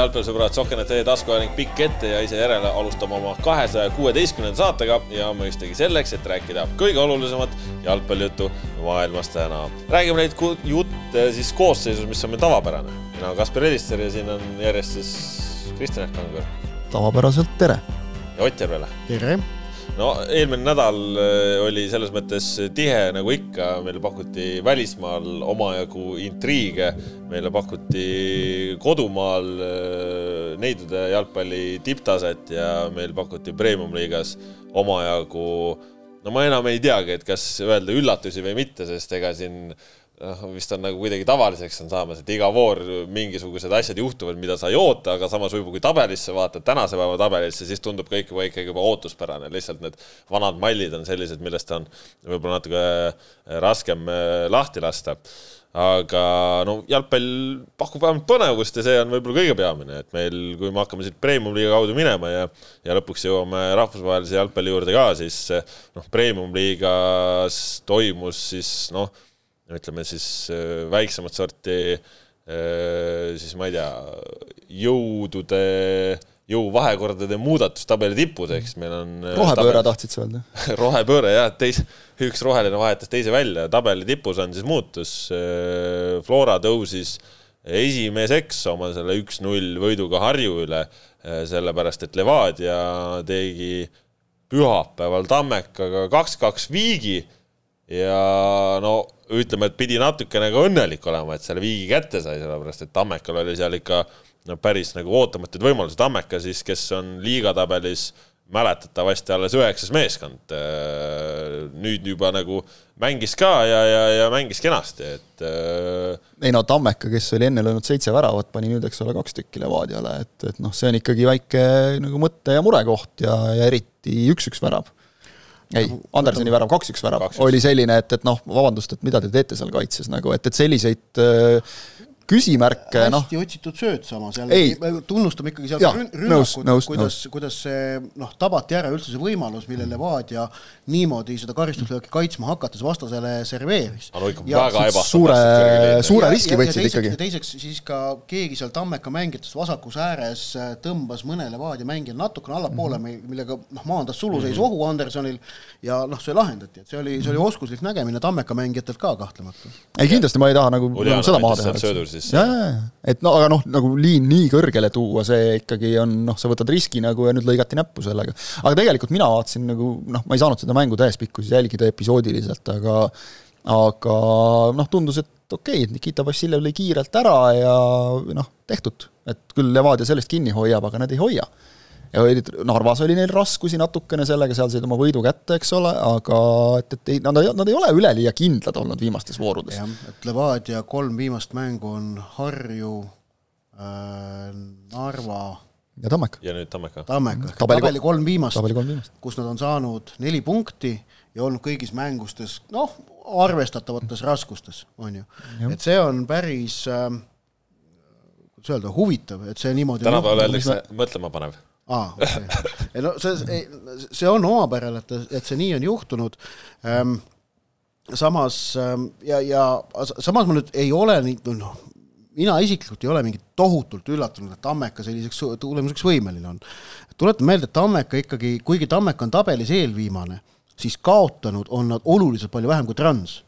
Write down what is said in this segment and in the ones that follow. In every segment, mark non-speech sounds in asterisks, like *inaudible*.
jalgpallisõbrad, Sokkene teie taskuajanik pikk ette ja ise järele alustame oma kahesaja kuueteistkümnenda saatega ja mõistagi selleks, et rääkida kõige olulisemat jalgpallijuttu maailmas täna. räägime neid jutte siis koosseisus, mis on meil tavapärane. mina olen Kaspar Elister ja siin on järjest siis Kristjan Ehk Kangur. tavapäraselt tere. ja Ott Järvele. tere no eelmine nädal äh, oli selles mõttes tihe nagu ikka, meile pakuti välismaal omajagu intriige, meile pakuti kodumaal äh, neidude jalgpalli tipptaset ja meil pakuti premium-liigas omajagu. No ma enam ei teagi, et kas öelda üllatusi või mitte, sest ega siin noh, vist on nagu kuidagi tavaliseks on saamas, et iga voor mingisugused asjad juhtuvad, mida sa ei oota, aga samas võib-olla kui tabelisse vaatad, tänase päeva tabelisse, siis tundub kõik juba ikkagi juba ootuspärane, lihtsalt need vanad mallid on sellised, millest on võib-olla natuke äh, raskem äh, lahti lasta. Aga no jalgpall pakub vähemalt põnevust ja see on võib-olla kõige peamine, et meil, kui me hakkame siit premium-liiga kaudu minema ja ja lõpuks jõuame rahvusvahelise jalgpalli juurde ka, siis noh, premium-liigas toimus siis noh ütleme siis äh, väiksemat sorti äh, siis ma ei tea, jõudude, jõuvahekordade muudatus tabeli tipus, eks meil on äh, rohepööre tabel... tahtsid sa öelda? *laughs* Rohepööre jah, teis-, üks roheline vahetas teise välja, tabeli tipus on siis muutus, Flora tõusis esimeseks oma selle üks-null võiduga Harju üle, sellepärast et Levadia tegi pühapäeval Tammekaga kaks-kaks viigi ja no ütleme, et pidi natukene ka õnnelik olema, et selle viigi kätte sai, sellepärast et Tammekal oli seal ikka no päris nagu ootamatud võimalused. Tammeka siis, kes on liigatabelis mäletatavasti alles üheksas meeskond. Äh, nüüd juba nagu mängis ka ja, ja, ja mängis kenasti, et. Äh, ei no Tammeka, kes oli enne löönud seitse väravat, pani nüüd, eks ole, kaks tükki Levadiale, et, et noh, see on ikkagi väike nagu mõtte ja murekoht ja, ja eriti üks-üks värav ei, nagu Andersoni värav kaks-üks värav oli selline, et, et noh, vabandust, et mida te teete seal kaitses nagu, et, et selliseid küsimärke, noh. hästi otsitud sööt samas jällegi, tunnustame ikkagi seal rünnakut, kuidas, kuidas see noh, tabati ära üldse see võimalus, mille Levadia niimoodi seda karistuslööki kaitsma hakates vastasele serveeris. suure, suure riski võtsid ikkagi. teiseks siis ka keegi seal Tammeka mängijatest vasakus ääres äh, tõmbas mõne Levadia mängijal natukene allapoole mm, -hmm. millega noh, maandas suluseis mm -hmm. ohu Andersonil ja noh, see lahendati, et see oli, see oli oskuslik nägemine Tammeka mängijatelt ka kahtlemata. ei kindlasti ma ei taha nagu, nagu seda maha teha siis. Ja, ja, ja, et no aga noh, nagu liin nii kõrgele tuua, see ikkagi on noh, sa võtad riski nagu ja nüüd lõigati näppu sellega. aga tegelikult mina vaatasin nagu noh, ma ei saanud seda mängu täiespikkuses jälgida episoodiliselt, aga aga noh, tundus, et okei okay,, et Nikita Vassiljev lõi kiirelt ära ja noh, tehtud. et küll Levadia sellest kinni hoiab, aga nad ei hoia ja olid, Narvas oli neil raskusi natukene sellega, seal said oma võidu kätte, eks ole, aga et, et ei, nad, nad ei ole üleliia kindlad olnud viimastes voorudes. jah, et Levadia kolm viimast mängu on Harju äh,, Narva ja Tammeka. ja nüüd Tammeka. Tammeka, tabeli, tabeli kolm viimast, viimast., kus nad on saanud neli punkti ja olnud kõigis mängustes noh, arvestatavates raskustes, on ju. et see on päris äh, kuidas öelda, huvitav, et see niimoodi tänapäeval öeldakse mõtlema panev aa, okei ei no see, see on omapärane, et, et see nii on juhtunud ähm,. samas ähm, ja, ja samas ma nüüd ei ole nii, noh, mina isiklikult ei ole mingi tohutult üllatunud, et Tammeka selliseks tulemuseks võimeline on. tuletan meelde, et Tammeka ikkagi, kuigi Tammeka on tabelis eelviimane, siis kaotanud on nad oluliselt palju vähem kui Trans.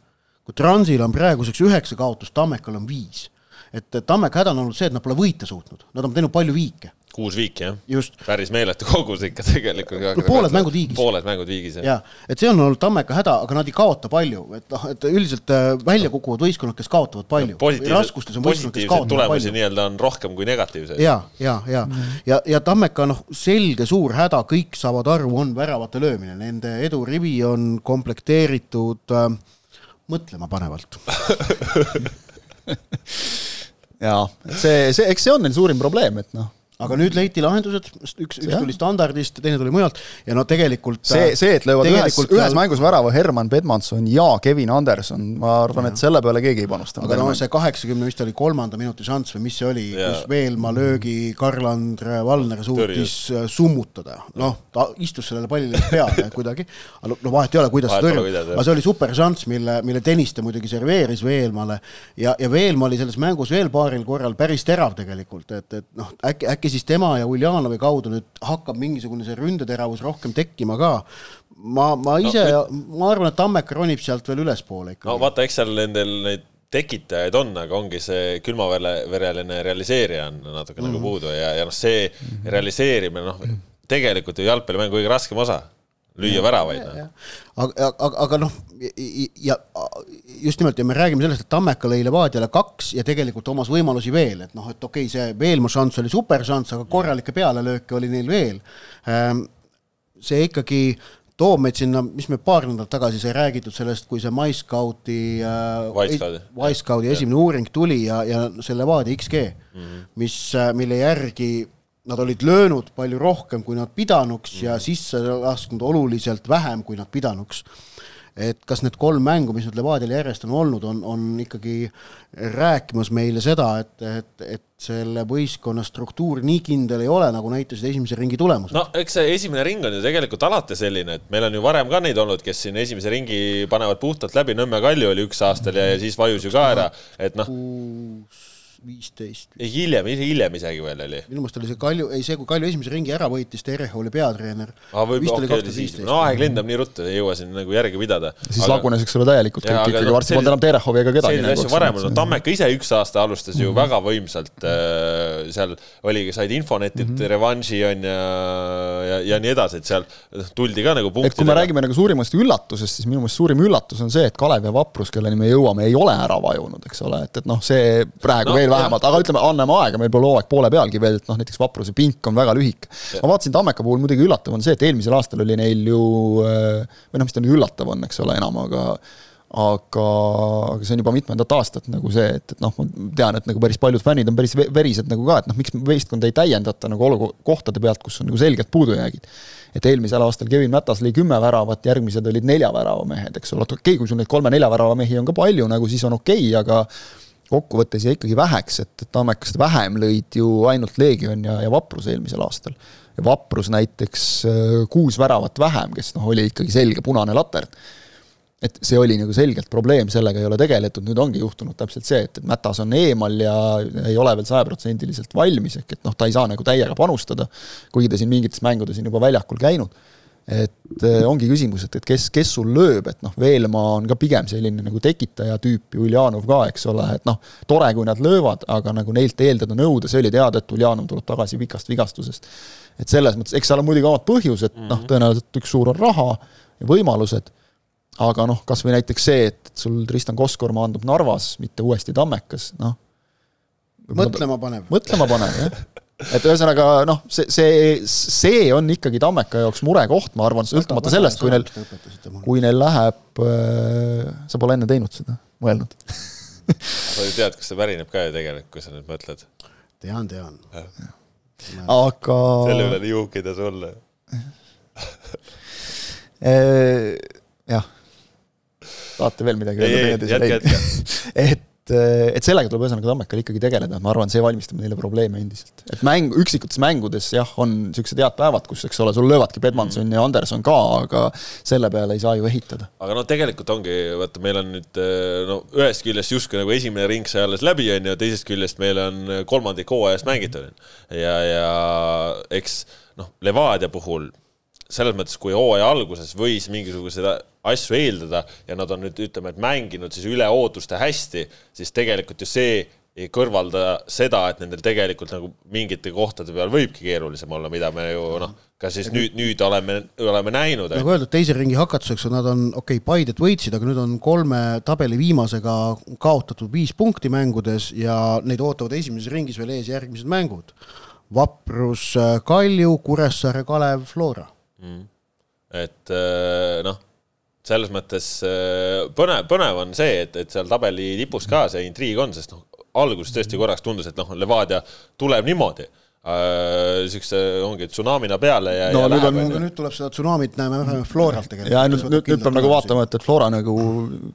kui Transil on praeguseks üheksa kaotust, Tammekal on viis. et Tammeka häda on olnud see, et nad pole võita suutnud, nad on teinud palju viike kuus viiki, jah? päris meeletu kogus ikka tegelikult. no pooled mängud viigis. pooled mängud viigis, jah. jaa, et see on olnud Tammeka häda, aga nad ei kaota palju, et noh, et üldiselt äh, välja kukuvad võistkonnad, kes kaotavad palju. raskustes on võistkonnad, kes kaotavad tulemusi palju. nii-öelda on rohkem kui negatiivseid. ja, ja, ja mm, -hmm. ja, ja Tammeka noh, selge suur häda, kõik saavad aru, on väravate löömine, nende edurivi on komplekteeritud äh, mõtlemapanevalt *laughs* jaa, see, see, eks see on neil suurim probleem, et noh aga nüüd leiti lahendused, üks, üks tuli standardist, teine tuli mujalt. Ja no tegelikult see, äh, see, et löövad ühes, ühes mängus värava Herman Pedmanson ja Kevin Anderson, ma arvan, et selle peale keegi ei panustanud. aga no see kaheksakümne vist oli kolmanda minuti šanss või mis see oli, kus Veelmaa löögi Karl-Andre Valner suutis Tõri. Äh, summutada, noh, ta istus sellele pallile peale *laughs* kuidagi, no vahet ei ole, kuidas ta tõrjub, aga see oli super šanss, mille, mille Tõniste muidugi serveeris Veelmaale ja, ja Veelmaa oli selles mängus veel paaril korral päris terav tegelikult, et, et noh, äkki, äkki siis tema ja Uljanovi kaudu nüüd hakkab mingisugune see ründeteravus rohkem tekkima ka. ma, ma ise no,, ma arvan, et Tammeka ronib sealt veel ülespoole ikka. no vaata, eks seal nendel neid tekitajaid on, aga ongi see külmavereline realiseerija on natuke mm -hmm. nagu mhm. puudu ja, ja noh, see realiseerimine, noh, tegelikult ju jalgpallimängu kõige raskem osa lüüa väravaid. aga, aga, aga noh, ja just nimelt ja me räägime sellest, et Tammeka lõi Levadiale kaks ja tegelikult omas võimalusi veel, et noh, et okei okay,, see Veelmaa šanss oli super šanss, aga korralikke pealelööke oli neil veel. Ehm, see ikkagi toob meid sinna, mis me paar nädalat tagasi sai räägitud sellest, kui see MyScouti äh,, MyScouti esimene uuring tuli ja, ja see Levadia XG mm, -hmm. mis, äh, mille järgi nad olid löönud palju rohkem, kui nad pidanuks mm. ja sisse lasknud oluliselt vähem, kui nad pidanuks. et kas need kolm mängu, mis nüüd Levadial järjest on olnud, on, on ikkagi rääkimas meile seda, et, et, et selle võistkonna struktuur nii kindel ei ole, nagu näitasid esimese ringi tulemused. no eks see esimene ring on ju tegelikult alati selline, et meil on ju varem ka neid olnud, kes siin esimese ringi panevad puhtalt läbi, Nõmme Kalju oli üks aastal ja, ja siis vajus ju ka ära, et noh viisteist. ei hiljem, hiljem isegi veel oli. minu meelest oli see Kalju, ei see, kui Kalju esimese ringi ära võitis, Tereho oli peatreener. no aeg lendab nii ruttu, ei jõua siin nagu järge pidada. siis aga... lagunes, eks ole, täielikult kõik ikkagi no,, varsti polnud enam Terehovi ega kedagi. selliseid asju varem olnud, Tammeka ise üks aasta alustas ju mm -hmm. väga võimsalt äh,, seal oligi, said Infonetilt mm -hmm. revanši on ja, ja, ja nii edasi, et seal tuldi ka nagu punktidega. et kui me räägime nagu suurimast üllatusest, siis minu meelest suurim üllatus on see, et Kalev ja Vaprus, kelleni me jõuame, ei ole ära vajunud, eks ole, et, et noh, see praegu no, veel vähemalt, aga ütleme, anname aega, meil pole hooaeg poole pealgi veel, et noh, näiteks Vapruse pink on väga lühike. ma vaatasin Tammeka puhul muidugi üllatav on see, et eelmisel aastal oli neil ju, äh, või noh, mis ta nüüd üllatav on, eks ole, enam, aga aga, aga see on juba mitmendat aastat nagu see, et, et noh, ma tean, et nagu päris paljud fännid on päris verised nagu ka, et noh, miks võistkonda ei täiendata nagu olu-, kohtade pealt, kus on nagu selged puudujäägid. et eelmisel aastal Kevin Mätas lõi kümme väravat, järgmised olid nelja värava mehed, eks ole, okei okay,, kui sul neid kolme-nelja värava mehi on ka palju nagu, siis on okei okay,, aga kokkuvõttes jäi ikkagi väheks, et, et Tammekast vähem lõid ju ainult Leegion ja, ja Vaprus eelmisel aastal. ja Vaprus näiteks äh, kuus väravat vähem, kes noh, oli ikkagi selge punane latern. et see oli nagu selgelt probleem, sellega ei ole tegeletud, nüüd ongi juhtunud täpselt see, et, et Mätas on eemal ja ei ole veel sajaprotsendiliselt valmis, ehk et noh, ta ei saa nagu täiega panustada, kuigi ta siin mingites mängudes on juba väljakul käinud et äh, ongi küsimus, et, et kes, kes sul lööb, et noh, Veelmaa on ka pigem selline nagu tekitaja tüüp, Uljanov ka, eks ole, et noh, tore, kui nad löövad, aga nagu neilt eeldada, nõuda, see oli teada, et Uljanov tuleb tagasi pikast vigastusest. et selles mõttes, eks seal on muidugi omad põhjused mm, -hmm. noh, mhm. tõenäoliselt üks suur on raha ja võimalused, aga noh, kas või näiteks see, et sul Tristan Koskor maandub Narvas, mitte uuesti Tammekas, noh. mõtlema panev. mõtlema panev, jah *laughs* et ühesõnaga noh, see, see, see on ikkagi Tammeka jaoks murekoht, ma arvan, sõltumata sellest, kui neil, kui neil läheb äh,, sa pole enne teinud seda, mõelnud *laughs* sa ju tead, kas see pärineb ka ju tegelikult, kui sa nüüd mõtled? tean, tean. aga. selle üle nii uhke ei tasu olla jah. tahate veel midagi öelda? jätke, jätke. *laughs* et et, eh, et sellega tuleb ühesõnaga Tammekal ikkagi tegeleda, ma arvan, see valmistab neile probleeme endiselt. et mäng, üksikutes mängudes jah, on niisugused head päevad, kus, eks ole, sul löövadki Pedmanson mm. ja Anderson ka, aga selle peale ei saa ju ehitada. aga no tegelikult ongi, vaata, meil on nüüd eh, no ühest küljest justkui nagu esimene ring sai alles läbi, on ju, teisest küljest meil on kolmandik hooajast mängitud. ja, ja eks noh, Levadia puhul selles mõttes, kui hooaja alguses võis mingisuguseid asju eeldada ja nad on nüüd ütleme, et mänginud siis üle ootuste hästi, siis tegelikult ju see ei kõrvalda seda, et nendel tegelikult nagu mingite kohtade peal võibki keerulisem olla, mida me ju noh, ka siis nüüd, nüüd oleme, oleme näinud. nagu öeldud, teise ringi hakatuseks nad on, okei okay,, Paidet võitsid, aga nüüd on kolme tabeli viimasega kaotatud viis punkti mängudes ja neid ootavad esimeses ringis veel ees järgmised mängud. Vaprus, Kalju, Kuressaare, Kalev, Flora mm.. et noh selles mõttes äh, põnev, põnev on see, et, et seal tabeli tipus ka see intriig on, sest noh, alguses tõesti korraks tundus, et noh, Levadia tuleb niimoodi, niisuguse äh, ongi tsunamina peale ja no ja nüüd läheb, on, nüüd tuleb seda tsunamit näeme vähemalt Floralt tegelikult. ja nüüd, nüüd, nüüd peab nagu vaatama, et, et Flora nagu,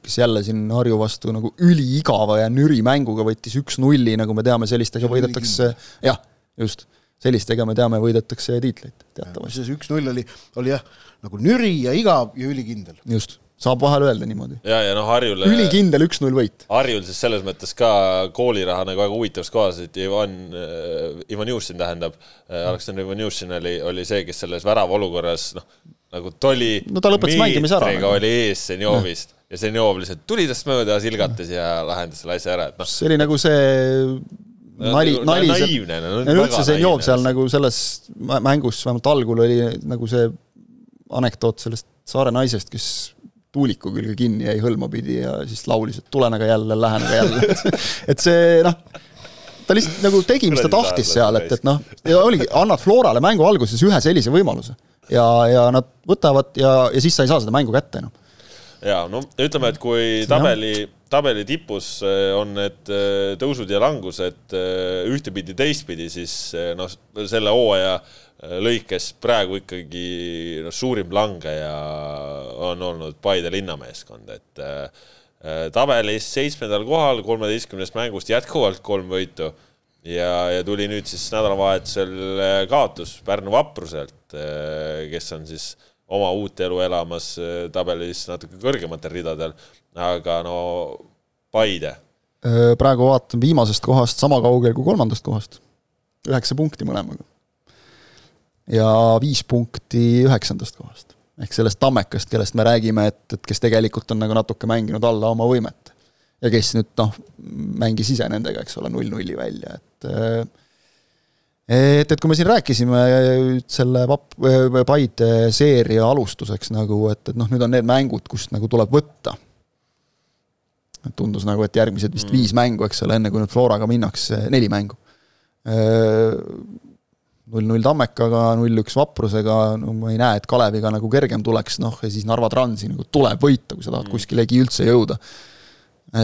kes jälle siin Harju vastu nagu üliigava ja nüri mänguga võttis üks-nulli, nagu me teame, sellistega võidetakse, jah, just, sellistega me teame, võidetakse tiitleid teatavasti. see üks-null oli, oli jah, nagu nüri ja igav ja ülikindel. just saab vahel öelda niimoodi. ja, ja noh, Harjul ülikindel üks-null võit. Harjul siis selles mõttes ka kooliraha nagu väga huvitavas kohas, et Ivan äh,, Ivan Jušin tähendab äh,, Aleksandr Ivan Jušin oli, oli see, kes selles värava olukorras noh, nagu toli no ta lõpetas mängimise ära. Nagu. oli ees Senjovist ja, ja Senjov lihtsalt tuli tast mööda, silgatas ja lahendas selle asja ära, et noh. see oli nagu see nali, nali. naiivne no,. ja üldse Senjov seal nagu selles mängus, vähemalt algul oli nagu see anekdoot sellest saare naisest, kes tuuliku külge kinni jäi hõlma pidi ja siis laulis, et tulen aga jälle, lähen aga jälle. *laughs* et see noh, ta lihtsalt nagu tegi, mis ta tahtis seal, et, et noh, ja oligi, annad Florale mängu alguses ühe sellise võimaluse. ja, ja nad võtavad ja, ja siis sa ei saa seda mängu kätte enam. ja no ütleme, et kui tabeli, tabeli tipus eh, on need eh, tõusud ja langused eh, ühtepidi, teistpidi, siis noh, selle hooaja lõikes praegu ikkagi noh, suurim langeja on olnud Paide linnameeskond, et äh, tabelis seitsmendal kohal kolmeteistkümnest mängust jätkuvalt kolm võitu ja, ja tuli nüüd siis nädalavahetusel äh, kaotus Pärnu Vapruselt äh,, kes on siis oma uut elu elamas äh, tabelis natuke kõrgematel ridadel, aga no Paide. Äh, praegu vaatan viimasest kohast sama kaugel kui kolmandast kohast, üheksa punkti mõlemaga ja viis punkti üheksandast kohast. ehk sellest Tammekast, kellest me räägime, et, et kes tegelikult on nagu natuke mänginud alla oma võimet. ja kes nüüd noh, mängis ise nendega, eks ole, null-nulli välja, et et, et kui me siin rääkisime selle pap-, Paide seeria alustuseks nagu, et, et noh, nüüd on need mängud, kust nagu tuleb võtta. tundus nagu, et järgmised vist mm. viis mängu, eks ole, enne kui nüüd Floraga minnakse, neli mängu null-null Tammekaga, null-üks Vaprusega, no ma ei näe, et Kaleviga nagu kergem tuleks, noh ja siis Narva Transi nagu tuleb võita, kui sa tahad mm. kuskilegi üldse jõuda.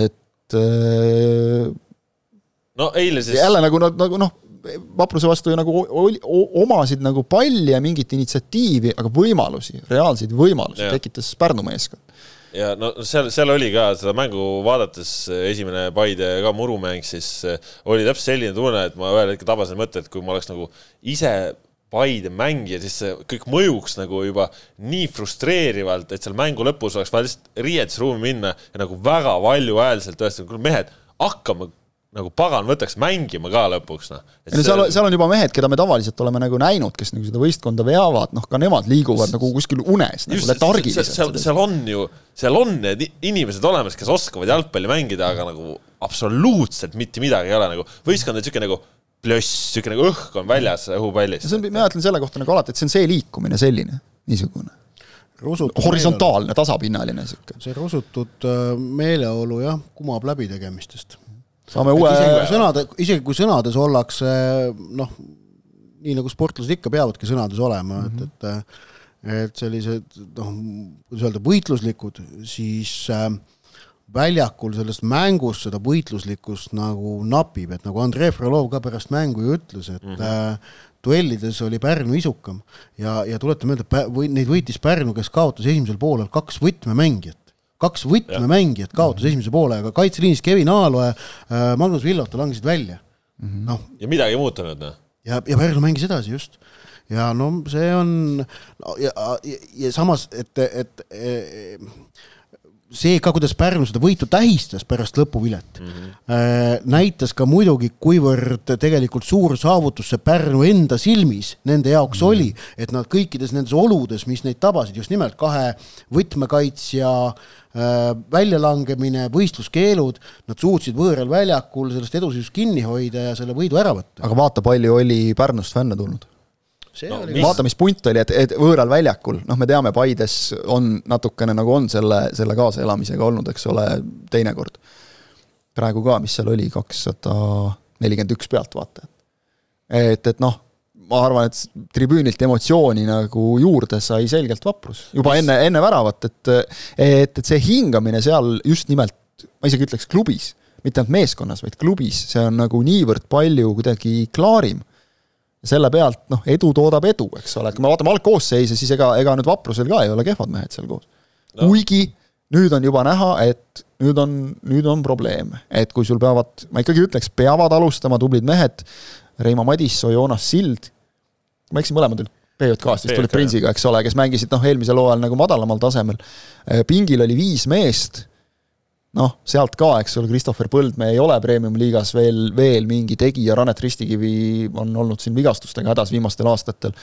et äh, no eile siis jälle nagu, nagu noh, Vapruse vastu ju nagu oli, omasid nagu palli ja mingit initsiatiivi, aga võimalusi, reaalseid võimalusi ja. tekitas Pärnu meeskond ja no seal, seal oli ka seda mängu vaadates, esimene Paide ka murumäng, siis eh, oli täpselt selline tunne, et ma ühel hetkel tabasin mõtte, et kui ma oleks nagu ise Paide mängija, siis see kõik mõjuks nagu juba nii frustreerivalt, et seal mängu lõpus oleks vaja lihtsalt riietusruumi minna ja nagu väga valjuhäälselt öelda, kuule mehed, hakkame nagu pagan, võtaks mängima ka lõpuks, noh. ei no seal, seal on juba mehed, keda me tavaliselt oleme nagu näinud, kes nagu seda võistkonda veavad, noh, ka nemad liiguvad nagu kuskil unes nagu letargiliselt. seal, seal on ju, seal on need inimesed olemas, kes oskavad jalgpalli mängida, aga nagu absoluutselt mitte midagi ei ole nagu, võistkond on niisugune nagu plöss, niisugune nagu õhk on väljas õhupallist. see on, mina ütlen selle kohta nagu alati, et see on see liikumine selline, niisugune horisontaalne, tasapinnaline niisugune. see rusutud äh, meeleolu jah, kumab läbi tegemistest saame uue sõnade, isegi kui sõnades ollakse noh, nii nagu sportlased ikka peavadki sõnades olema mm, -hmm. et, et et sellised noh, kuidas öelda, võitluslikud, siis äh, väljakul sellest mängust seda võitluslikkust nagu napib, et nagu Andrei Frolov ka pärast mängu ju ütles, et mm -hmm. äh, duellides oli Pärnu isukam ja, ja tuletame meelde, või neid võitis Pärnu, kes kaotas esimesel poolel kaks võtmemängijat kaks võtmemängijat kaotas esimese poolega, kaitseliinis Kevin Aalo ja äh, Magnus Villota langesid välja mm -hmm.. noh. ja midagi ei muutunud, noh. ja, ja Pärnu mängis edasi just. ja no see on no, ja, ja, ja samas, et, et, et see ka, kuidas Pärnu seda võitu tähistas pärast lõpuvilet mm, -hmm. näitas ka muidugi, kuivõrd tegelikult suur saavutus see Pärnu enda silmis nende jaoks mm -hmm. oli, et nad kõikides nendes oludes, mis neid tabasid, just nimelt kahe võtmekaitsja äh, väljalangemine, võistluskeelud, nad suutsid võõral väljakul sellest eduseisust kinni hoida ja selle võidu ära võtta. aga vaata, palju oli Pärnust fänne tulnud no, oli... vaata, mis punt oli, et, et võõral väljakul, noh, me teame, Paides on natukene nagu on selle, selle kaasaelamisega olnud, eks ole, teinekord. praegu ka, mis seal oli, kakssada nelikümmend üks pealtvaatajat. et, et noh, ma arvan, et tribüünilt emotsiooni nagu juurde sai selgelt vaprus, juba enne, enne väravat, et et, et see hingamine seal just nimelt, ma isegi ütleks klubis, mitte ainult meeskonnas, vaid klubis, see on nagu niivõrd palju kuidagi klaarim selle pealt noh, edu toodab edu, eks ole, kui me vaatame algkoosseise, siis ega, ega nüüd Vaprusel ka ei ole kehvad mehed seal koos. No.. kuigi nüüd on juba näha, et nüüd on, nüüd on probleem, et kui sul peavad, ma ikkagi ütleks, peavad alustama tublid mehed, Reimo Madissoo, Joonas Sild, ma eksin, mõlemad olid PJK-st vist tulid Prinsiga, eks ole, kes mängisid noh, eelmisel hooajal nagu madalamal tasemel. pingil oli viis meest noh, sealt ka, eks ole, Christopher Põldmäe ei ole premium-liigas veel, veel mingi tegija, Rannet Ristikivi on olnud siin vigastustega hädas viimastel aastatel.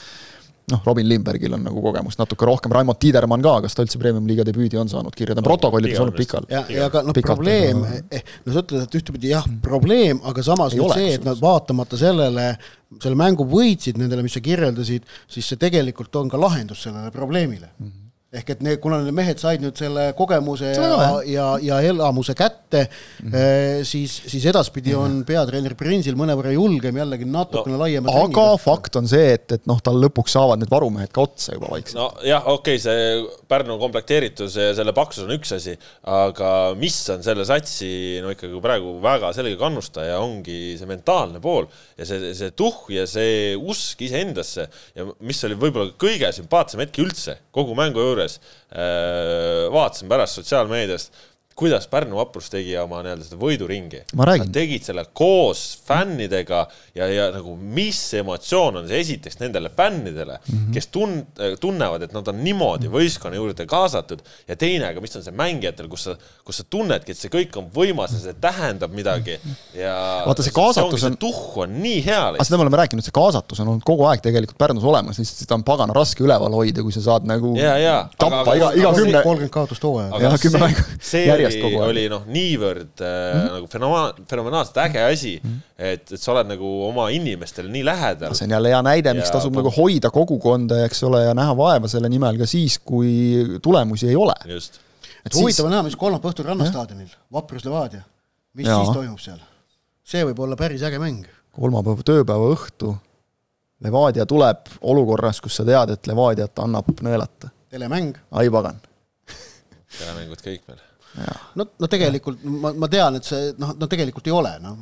noh, Robin Lindbergil on nagu kogemust natuke rohkem, Raimond Tiidermann ka, kas ta üldse premium-liiga debüüdi on saanud kirja, ta on protokollides olnud pikalt. ja, ja aga noh, probleem, eh, no sa ütled, et ühtepidi jah, probleem, aga samas nüüd see, et nad vaatamata sellele, selle mängu võitsid, nendele, mis sa kirjeldasid, siis see tegelikult on ka lahendus sellele probleemile mm. -hmm ehk et need, kuna need mehed said nüüd selle kogemuse ja, ja, ja elamuse kätte mm, -hmm. siis, siis edaspidi on peatreener Prinsil mõnevõrra julgem jällegi natukene no, laiema aga trennida. fakt on see, et, et noh, tal lõpuks saavad need varumehed ka otsa juba vaikselt. nojah, okei okay,, see Pärnu komplekteeritus ja selle paksus on üks asi, aga mis on selle satsi no ikkagi praegu väga selge kannustaja, ongi see mentaalne pool ja see, see tuhh ja see usk iseendasse ja mis oli võib-olla kõige sümpaatsem hetk üldse kogu mängu juures, äh, vaatasin pärast sotsiaalmeediast kuidas Pärnu vaprus tegi oma nii-öelda seda võiduringi. Nad tegid selle koos fännidega ja, ja nagu mis emotsioon on see esiteks nendele fännidele mm, -hmm. kes tun-, tunnevad, et nad on niimoodi võistkonna juurde kaasatud ja teine, aga mis on see mängijatel, kus sa, kus sa tunnedki, et see kõik on võimas ja see tähendab midagi ja vaata, see kaasatus see on, see tuhh on nii hea. aga seda me oleme rääkinud, see kaasatus on olnud kogu aeg tegelikult Pärnus olemas, lihtsalt seda on pagana raske üleval hoida, kui sa saad nagu ja, ja, tappa aga, iga, iga kümne kolmkümmend kaotust hooajaga. jah, kümme mängu järjest kogu aeg. oli noh, niivõrd mm -hmm. nagu fenomenaalselt, fenomenaalselt äge asi mm, -hmm. et, et sa oled nagu oma inimestele nii lähedal. see on jälle hea näide, miks tasub nagu hoida kogukonda, eks ole, ja näha vaeva selle nimel ka siis, kui tulemusi ei ole. just. et huvitav on näha, mis kolmapäeva õhtul Rannastaadionil, Vaprus Levadia, mis ja. siis toimub seal? see võib olla päris äge mäng. kolmapäeva tööpäeva õhtu Levadia tuleb olukorras, kus sa tead, et Levadiat annab nõelata. telemäng. ai pagan telemängud kõik veel no, no tegelikult ma, ma tean, et see noh, no tegelikult ei ole, noh.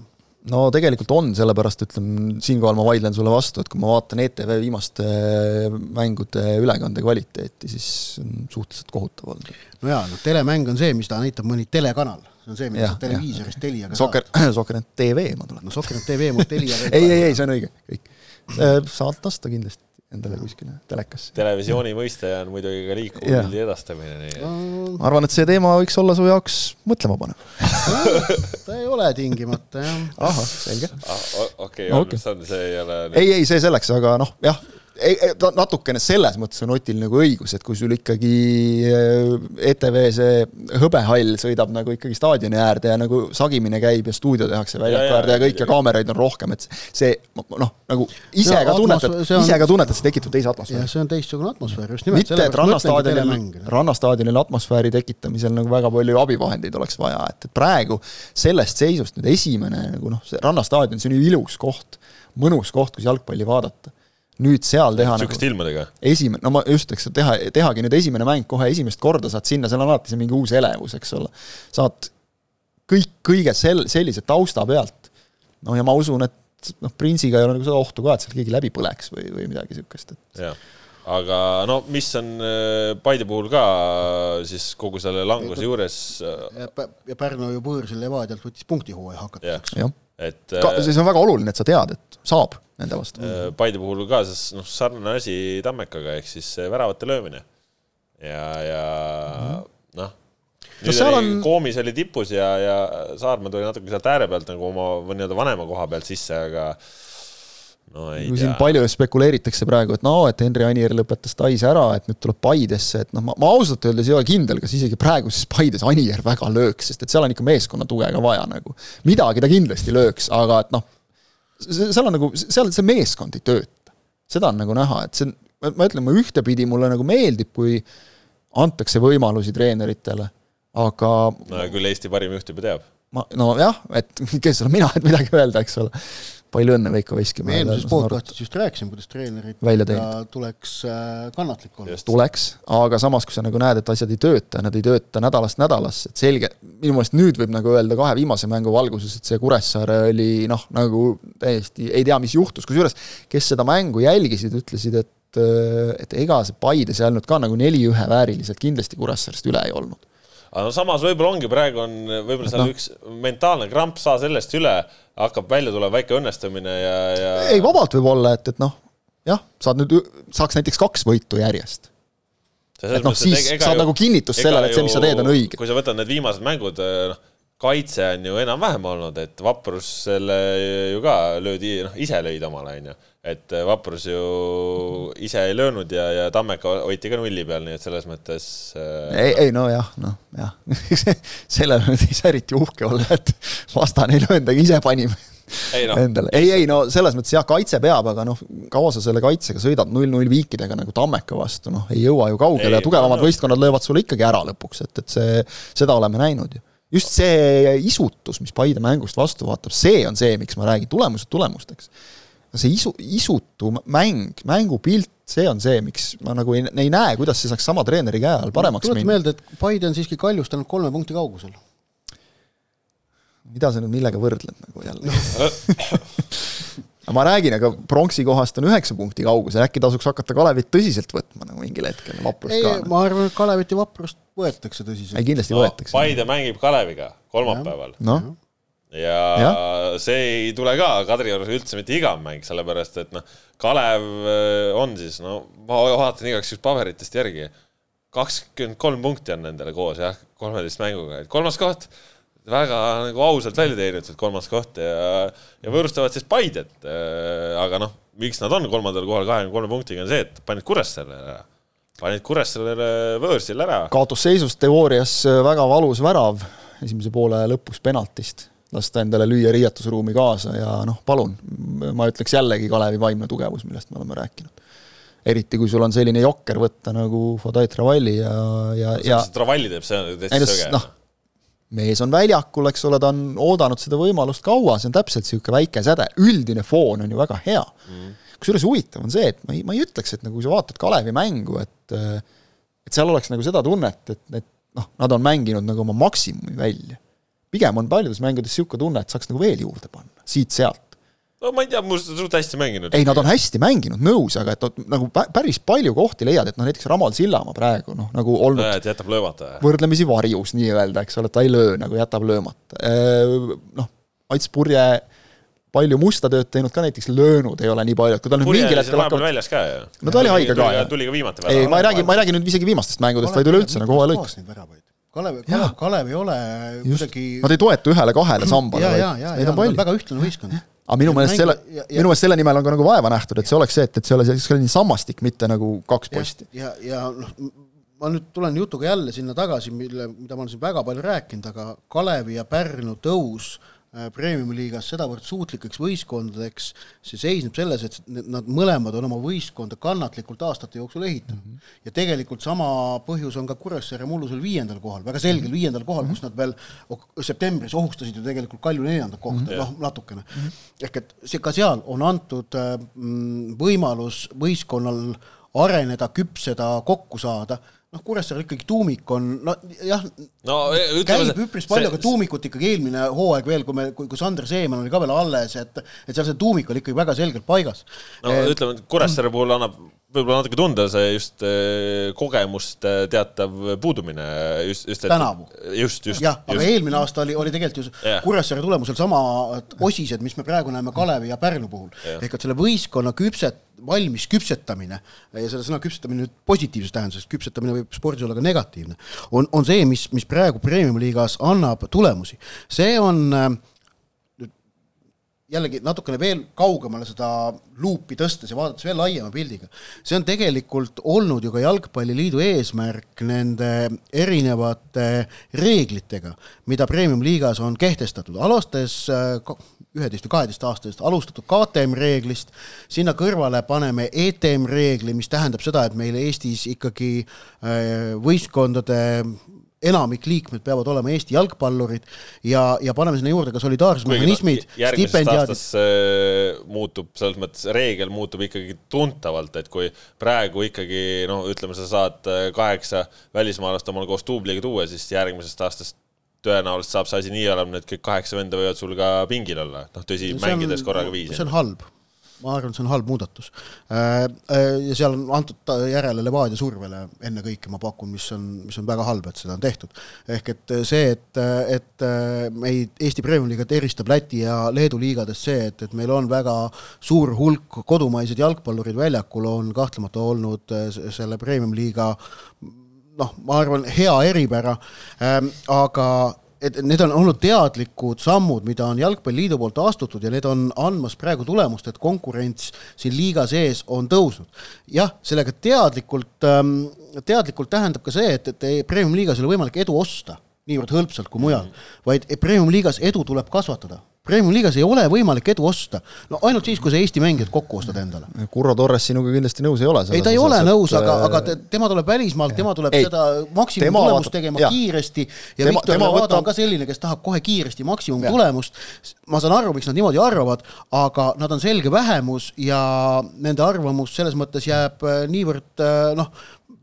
No tegelikult on, sellepärast ütlen, siinkohal ma vaidlen sulle vastu, et kui ma vaatan ETV viimaste mängude ülekande kvaliteeti, siis on suhteliselt kohutav olnud. no jaa, noh telemäng on see, mis ta näitab mõni telekanal, see on see, mida sa televiisorist Teliaga Soker, Sokkernet TV, ma tulen. no Sokkernet TV mul Teliaga *laughs* ei, ei, ei, see on õige, kõik. saad lasta kindlasti endale kuskile telekasse. televisiooni mõiste on muidugi ka liikuva pildi edastamine, nii et ma arvan, et see teema võiks olla su jaoks mõtlema panev *laughs* ta ei ole tingimata, jah. ahah, selge ah,. okei okay, okay., see ei ole ei, ei, see selleks, aga noh, jah natukene selles mõttes on Otil nagu õigus, et kui sul ikkagi ETV eh, e see hõbehall sõidab nagu ikkagi staadioni äärde ja nagu sagimine käib ja stuudio tehakse väljaku äärde ja kõik ja kaameraid on rohkem, et see noh, nagu ise ka tunnetad, ise ka tunnetad, see tekitab teise atmosfääri. see on teistsugune atmosfäär, just nimelt. mitte, et rannastaadionil, rannastaadionil atmosfääri tekitamisel nagu väga palju abivahendeid oleks vaja, et, et praegu sellest seisust nüüd esimene nagu noh, see rannastaadion, see on ju ilus koht, mõnus koht, kus jalgpalli vaadata nüüd seal teha niisuguste nagu, ilmadega? esimene, no ma just, eks teha, tehagi nüüd esimene mäng kohe esimest korda saad sinna, seal on alati see mingi uus elevus, eks ole. saad kõik, kõige sel-, sellise tausta pealt, noh ja ma usun, et noh, Prinsiga ei ole nagu seda ohtu ka, et seal keegi läbi põleks või, või midagi niisugust, et jah aga no mis on äh, Paide puhul ka siis kogu selle languse juures ja, ja Pärnu ju võõrsil Levadialt võttis punktihooaja hakatuseks. jah, et ka, äh, siis on väga oluline, et sa tead, et saab nende vastu. Äh, Paide puhul ka, sest noh, sarnane asi Tammekaga, ehk siis väravate löömine. ja, ja mm -hmm. noh, nüüd oli on... Koomis oli tipus ja, ja Saarma tuli natuke sealt ääre pealt nagu oma või nii-öelda vanema koha pealt sisse, aga no ei tea. siin palju spekuleeritakse praegu, et no, et Henri Anier lõpetas Tais ära, et nüüd tuleb Paidesse, et noh, ma, ma ausalt öeldes ei ole kindel, kas isegi praeguses Paides Anier väga lööks, sest et seal on ikka meeskonna tuge ka vaja nagu. midagi ta kindlasti lööks, aga et noh seal on nagu, seal see meeskond ei tööta. seda on nagu näha, et see, ma ütlen, ma ühtepidi mulle nagu meeldib, kui antakse võimalusi treeneritele, aga no küll Eesti parim juht juba teab. ma, nojah, et *laughs* kes olen mina, et midagi öelda, eks ole. Palju õnne Veiko Veskimäele. me eelmises podcastis just rääkisime, kuidas treenerid tuleks äh, kannatlik olla. tuleks, aga samas, kui sa nagu näed, et asjad ei tööta, nad ei tööta nädalast nädalasse, et selge, minu meelest nüüd võib nagu öelda kahe viimase mängu valguses, et see Kuressaare oli noh, nagu täiesti ei tea, mis juhtus, kusjuures kes seda mängu jälgisid, ütlesid, et äh, et ega see Paides ei olnud ka nagu neli-ühe vääriliselt kindlasti Kuressaarest üle ei olnud aga samas võib-olla ongi praegu on võib-olla seal no. üks mentaalne kramp, saa sellest üle, hakkab välja tulema väike õnnestumine ja, ja. ei, vabalt võib olla, et, et noh, jah, saad nüüd, saaks näiteks kaks võitu järjest. et noh, siis saad ju, nagu kinnitust sellele, et see, mis sa teed, on õige. kui sa võtad need viimased mängud, noh, kaitse on ju enam-vähem olnud, et Vaprus selle ju ka löödi, noh, ise lõid omale, onju et äh, Vaprus ju ise ei löönud ja, ja Tammeka hoiti ka nulli peal, nii et selles mõttes äh.... ei, ei nojah, noh jah, *laughs* sellele nüüd ei saa eriti uhke olla, et vastane ei löönud, aga ise panime ei, no. endale, ei, ei no selles mõttes jah, kaitse peab, aga noh, kaua sa selle kaitsega sõidad null-null viikidega nagu Tammeka vastu, noh, ei jõua ju kaugele ei, ja tugevamad no. võistkonnad löövad sulle ikkagi ära lõpuks, et, et see, seda oleme näinud ju just see isutus, mis Paide mängust vastu vaatab, see on see, miks ma räägin, tulemused tulemusteks see isu, isutu mäng, mängupilt, see on see, miks ma nagu ei, ei näe, kuidas see saaks sama treeneri käe all paremaks minna. meelde, et Paide on siiski Kaljust ainult kolme punkti kaugusel. mida sa nüüd millega võrdled nagu jälle *laughs* ma räägin, aga pronksi kohast on üheksa punkti kaugusel, äkki tasuks hakata Kalevit tõsiselt võtma nagu mingil hetkel, Vaprust ei, ka. ma arvan, et Kalevit ja Vaprust võetakse tõsiselt. ei, kindlasti no, võetakse. Paide mängib Kaleviga kolmapäeval. noh ja, ja see ei tule ka Kadriorus üldse mitte igav mäng, sellepärast et noh, Kalev äh, on siis, no ma vaatan igaks juhuks paberitest järgi, kakskümmend kolm punkti on nendele koos jah, kolmeteist mänguga, et kolmas koht, väga nagu ausalt välja teenitud kolmas koht ja, ja võõrustavad siis Paidet. Äh, aga noh, miks nad on kolmandal kohal kahekümne kolme punktiga, on see, et panid Kuressaarele ära panid Kuressaarele võõrsil ära. kaotusseisus teoorias väga valus värav esimese poole lõpus penaltist lasta endale lüüa riietusruumi kaasa ja noh, palun, ma ütleks jällegi Kalevi vaimne tugevus, millest me oleme rääkinud. eriti, kui sul on selline jokker võtta nagu Fodai Travalli ja, ja, ja Travalli teeb, see on täitsa söge. noh, mees on väljakul, eks ole, ta on oodanud seda võimalust kaua, see on täpselt niisugune väike säde, üldine foon on ju väga hea mm.. Kusjuures huvitav on see, et ma ei, ma ei ütleks, et nagu kui sa vaatad Kalevi mängu, et et seal oleks nagu seda tunnet, et, et noh, nad on mänginud nagu oma maksimumi välja pigem on paljudes mängudes niisugune tunne, et saaks nagu veel juurde panna, siit-sealt. no ma ei tea, mul suht hästi mänginud. ei, nad on hästi mänginud, nõus, aga et nad nagu päris palju kohti leiad, et noh, näiteks Ramal Sillamaa praegu noh, nagu olnud no, jätab löömata. võrdlemisi varjus nii-öelda, eks ole, ta ei löö nagu, jätab löömata. Noh, Ats Purje palju musta tööd teinud ka näiteks löönud ei ole nii palju, et kui tal nüüd mingil hetkel hakkab väljas ka ju. no ta oli haige ka, tuli ka viimati. ei, ma ei räägi, ma ei räägi nüüd isegi viimastest mängudest, vaid üleüldse nagu hooaja lõikes. Kalev, Kalev, Kalev ei ole kuidagi Nad ei toeta ühele-kahele sambale, vaid neid on palju. väga ühtlane võistkond. aga minu meelest selle, minu meelest selle nimel on ka nagu vaeva nähtud, et see oleks see, et, et see oleks selline sammastik, mitte nagu kaks posti. ja, ja, noh, ma nüüd tulen jutuga jälle sinna tagasi, mille, mida ma olen siin väga palju rääkinud, aga Kalevi ja Pärnu tõus premium-liigas sedavõrd suutlikeks võistkondadeks, see seisneb selles, et nad mõlemad on oma võistkonda kannatlikult aastate jooksul ehitanud mm. -hmm. ja tegelikult sama põhjus on ka Kuressaare mullusel viiendal kohal, väga selgel mm -hmm. viiendal kohal mm, -hmm. kus nad veel septembris ohustasid ju tegelikult Kalju neljandat kohta mm, -hmm. noh, natukene mm. -hmm. ehk et see, ka seal on antud äh, võimalus võistkonnal areneda, küpseda, kokku saada noh, Kuressaarel ikkagi tuumik on, nojah no, e, käib üpris palju, aga tuumikut ikkagi eelmine hooaeg veel, kui me, kui, kui Sander Seeman oli ka veel alles, et et seal see tuumik oli ikkagi väga selgelt paigas. no et, ütleme, Kuressaare puhul annab võib-olla natuke tunda see just eh, kogemuste teatav puudumine just, just tänavu. just, just. jah, aga eelmine aasta oli, oli tegelikult ju yeah. Kuressaare tulemusel samad osised, mis me praegu näeme Kalevi ja Pärnu puhul yeah.. ehk et selle võistkonna küpset, valmis küpsetamine ja selle sõna küpsetamine nüüd positiivses tähenduses, küpsetamine võib spordis olla ka negatiivne, on, on see, mis, mis praegu premium-liigas annab tulemusi. see on äh, jällegi natukene veel kaugemale seda luupi tõstes ja vaadates veel laiema pildiga, see on tegelikult olnud ju ka Jalgpalliliidu eesmärk nende erinevate reeglitega, mida Premium-liigas on kehtestatud, alustes äh, üheteist või kaheteistaastasest alustatud KTM reeglist, sinna kõrvale paneme ETM reegli, mis tähendab seda, et meil Eestis ikkagi äh, võistkondade enamik liikmed peavad olema Eesti jalgpallurid ja, ja paneme sinna juurde ka solidaarsusmehhanismid, stipendiaadid. Äh, muutub selles mõttes, reegel muutub ikkagi tuntavalt, et kui praegu ikkagi no ütleme, sa saad äh, kaheksa välismaalast omale koos duubliga tuua, siis järgmisest aastast tõenäoliselt saab see asi nii olema, et kõik kaheksa venda võivad sul ka pingil olla, noh tõsi, mängides korraga viis. see on halb ma arvan, see on halb muudatus. Äh, äh, ja seal on antud järele Levadia survele ennekõike, ma pakun, mis on, mis on väga halb, et seda on tehtud. ehk et see, et, et meid Eesti Premium-liigat eristab Läti ja Leedu liigadest see, et, et meil on väga suur hulk kodumaised jalgpallurid väljakul, on kahtlemata olnud äh, selle Premium-liiga noh, ma arvan, hea eripära, ähm, aga et need on olnud teadlikud sammud, mida on Jalgpalliliidu poolt astutud ja need on andmas praegu tulemust, et konkurents siin liiga sees on tõusnud. jah, sellega teadlikult, ähm, teadlikult tähendab ka see, et, et premium-liigas ei ole võimalik edu osta niivõrd hõlpsalt kui mujal, vaid premium-liigas edu tuleb kasvatada Premium-liigas ei ole võimalik edu osta, no ainult siis, kui sa Eesti mängijad kokku ostad endale. Kurro Torres sinuga kindlasti nõus ei ole. ei, ta ei ole nõus, aga, aga tema tuleb välismaalt, tema tuleb ei, seda maksimumtulemust tegema ja. kiiresti ja tema, Viktor Levada võtab... on ka selline, kes tahab kohe kiiresti maksimumtulemust. ma saan aru, miks nad niimoodi arvavad, aga nad on selge vähemus ja nende arvamus selles mõttes jääb äh, niivõrd äh, noh,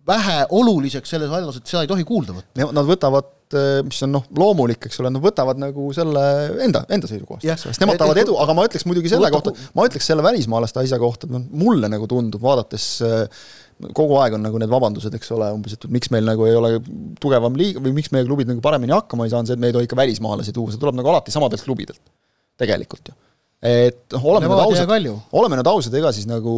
vähe oluliseks selles vallas, et seda ei tohi kuulda võtta. Nad võtavad Eh, mis on noh, loomulik, eks ole, nad võtavad nagu selle enda, enda seisukohast. Sest nemad tahavad edu, aga ma ütleks muidugi selle kohta, ma ütleks selle välismaalaste asja kohta, et noh, mulle nagu tundub, vaadates eh, kogu aeg on nagu need vabandused, eks ole, umbes, et miks meil nagu ei ole tugevam liiga või miks meie klubid nagu paremini hakkama ei saanud, see, et me ei tohi ikka välismaalasi tuua, see tuleb nagu alati samadelt klubidelt, tegelikult ju. Et noh, oleme nüüd ausad, oleme nüüd ausad, ega siis nagu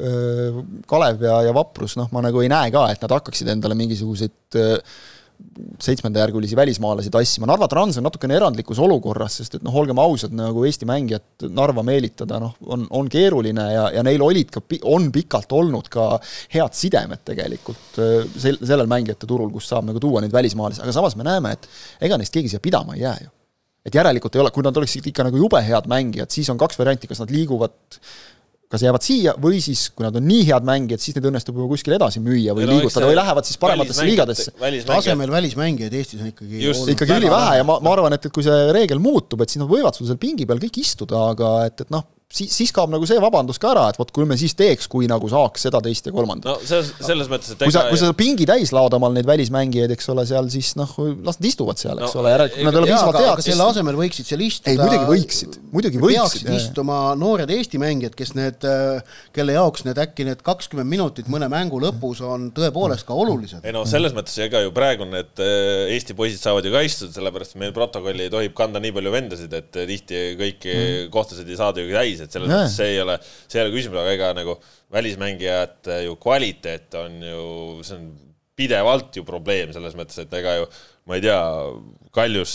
äh, Kalev ja, ja Vaprus, noh, ma nagu ei näe ka, et nad hakkaksid endale mingisuguseid äh, seitsmendajärgulisi välismaalasi tassima, Narva Trans on natukene erandlikus olukorras, sest et noh, olgem ausad, nagu Eesti mängijat Narva meelitada, noh, on, on keeruline ja, ja neil olid ka, on pikalt olnud ka head sidemed tegelikult äh, sel-, sellel mängijate turul, kus saab nagu tuua neid välismaalasi, aga samas me näeme, et ega neist keegi siia pidama ei jää ju. et järelikult ei ole, kui nad oleksid ikka nagu jube head mängijad, siis on kaks varianti, kas nad liiguvad kas jäävad siia või siis, kui nad on nii head mängijad, siis neid õnnestub juba kuskile edasi müüa või liigutada või lähevad siis parematesse liigadesse. tasemel välismängijaid Eestis on ikkagi just, ikkagi ülivähe ja ma, ma arvan, et, et kui see reegel muutub, et siis nad võivad sul seal pingi peal kõik istuda, aga et, et noh, siis, siis kaob nagu see vabandus ka ära, et vot kui me siis teeks, kui nagu saaks seda, teist ja kolmandat. no selles, selles mõttes, et kui sa, kui sa pingi täis laod omal neid välismängijaid, eks ole, seal siis noh, las nad istuvad seal, eks no, ole, järelikult nad ei ole piisavalt head. selle asemel võiksid seal istuda. ei, muidugi võiksid, muidugi võiksid. peaksid istuma noored Eesti mängijad, kes need, kelle jaoks need äkki need kakskümmend minutit mõne mängu lõpus on tõepoolest ka olulised. ei no selles mõttes, ega ju praegu need äh, Eesti poisid saavad ju ka istuda, sellepärast meil protokolli tohib kanda nii palju vendasid, et tihti kõiki mm. kohtasid ei saada ju täis, et selles mõttes see ei ei ole, see ei ole küsimus, aga ega nagu välismängijate ju kvaliteet on ju, see on pidevalt ju probleem selles mõttes, et ega ju ma ei tea, Kaljus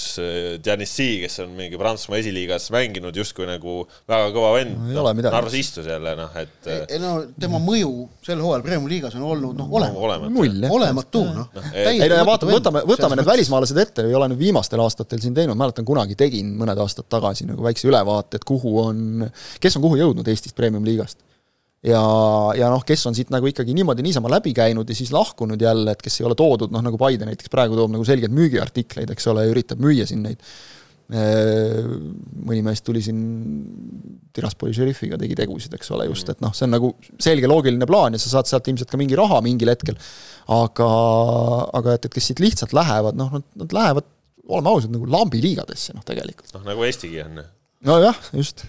Djanissi, eh, kes on mingi Prantsusmaa esiliigas mänginud justkui nagu väga kõva vend. No,, noh, Narvas istus jälle noh, et ei no tema mõju sel hooajal Premiumi liigas on olnud noh, olematu. No,, olematu, olematu noh. No, no. ei no ja vaata, võtame, võtame need välismaalased ette, ei ole nüüd viimastel aastatel siin teinud, mäletan kunagi tegin mõned aastad tagasi nagu väikse ülevaate, et kuhu on, kes on kuhu jõudnud Eestist Premiumi liigast ja, ja noh, kes on siit nagu ikkagi niimoodi niisama läbi käinud ja siis lahkunud jälle, et kes ei ole toodud, noh nagu Paide näiteks praegu toob nagu selgelt müügiartikleid, eks ole, üritab müüa siin neid. mõni mees tuli siin Tiraspoli šerifiga, tegi tegusid, eks ole, just, et noh, see on nagu selge loogiline plaan ja sa saad sealt ilmselt ka mingi raha mingil hetkel, aga, aga et, et kes siit lihtsalt lähevad, noh, nad, nad lähevad, oleme ausad, nagu lambiliigadesse, noh tegelikult. noh, nagu Eestigi on. nojah, just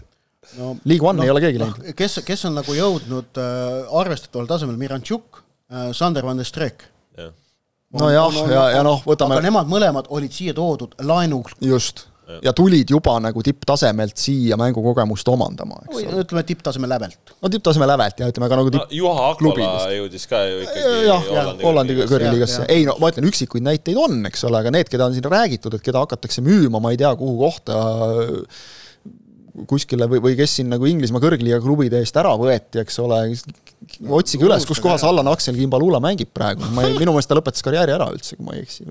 no, League One no, ei ole keegi läinud. no,. kes, kes on nagu jõudnud äh, arvestataval tasemel, Mirantšuk äh,, Sander van der Streek ja.. nojah, ja, ja, ja noh, võtame aga nemad mõlemad olid siia toodud laenu just. Ja tulid juba nagu tipptasemelt siia mängukogemust omandama, eks ole. ütleme tipptaseme lävelt. no tipptaseme lävelt ja ütleme ka nagu tipp no, Juha Akvola jõudis ka ju ikkagi jah, Hollandi, Hollandi kõrgliigasse, ei no ma ütlen, üksikuid näiteid on, eks ole, aga need, keda on siin räägitud, et keda hakatakse müüma, ma ei tea, kuhu kohta kuskile või, või kes siin nagu Inglismaa kõrgliiga klubide eest ära võeti, eks ole, otsige üles, kus kohas Allan Aksel Kimbalula mängib praegu, ma ei, minu meelest ta lõpetas karjääri ära üldse, kui ma ei eksi.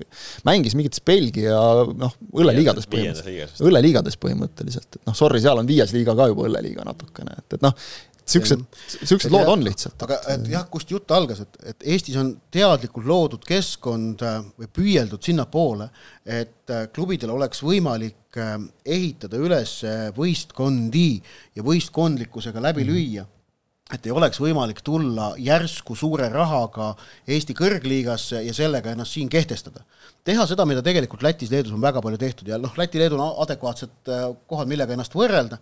mängis mingites Belgia noh, õlleliigades põhimõtteliselt, õlleliigades põhimõtteliselt, et noh, sorry, seal on viies liiga ka juba õlleliiga natukene, et, et noh, siuksed, siuksed lood on lihtsalt. aga et jah, kust jutt algas, et, et Eestis on teadlikult loodud keskkond äh, või püüeldud sinnapoole, et äh, klubidel oleks võimalik äh, ehitada üles võistkondi ja võistkondlikkusega läbi mhm. lüüa et ei oleks võimalik tulla järsku suure rahaga Eesti kõrgliigasse ja sellega ennast siin kehtestada. teha seda, mida tegelikult Lätis-Leedus on väga palju tehtud ja noh, Läti-Leedul on adekvaatsed kohad, millega ennast võrrelda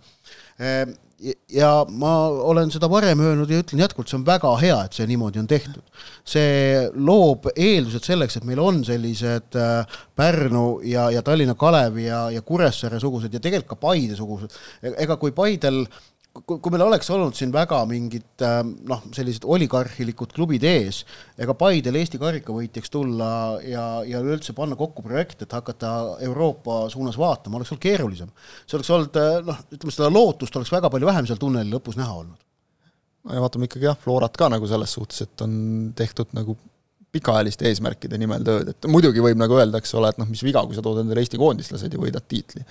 ja ma olen seda varem öelnud ja ütlen jätkuvalt, see on väga hea, et see niimoodi on tehtud. see loob eeldused selleks, et meil on sellised äh, Pärnu ja, ja Tallinna Kalevi ja, ja Kuressaare sugused ja tegelikult ka Paide sugused. E-, ega kui Paidel äh, kui, meil oleks olnud siin väga mingid ähm, noh, sellised oligarhilikud klubid ees, ega Paidel Eesti karikavõitjaks tulla ja, ja üldse panna kokku projekt, et hakata Euroopa suunas vaatama, oleks olnud keerulisem. see oleks olnud äh, noh, ütleme seda lootust oleks väga palju vähem seal tunneli lõpus näha olnud. no ja vaatame ikkagi jah, Florat ka nagu selles suhtes, et on tehtud nagu pikaajaliste eesmärkide nimel tööd, et muidugi võib nagu öelda, eks ole, et noh, mis viga, kui sa tood endale Eesti koondislased ja võidad tiitli.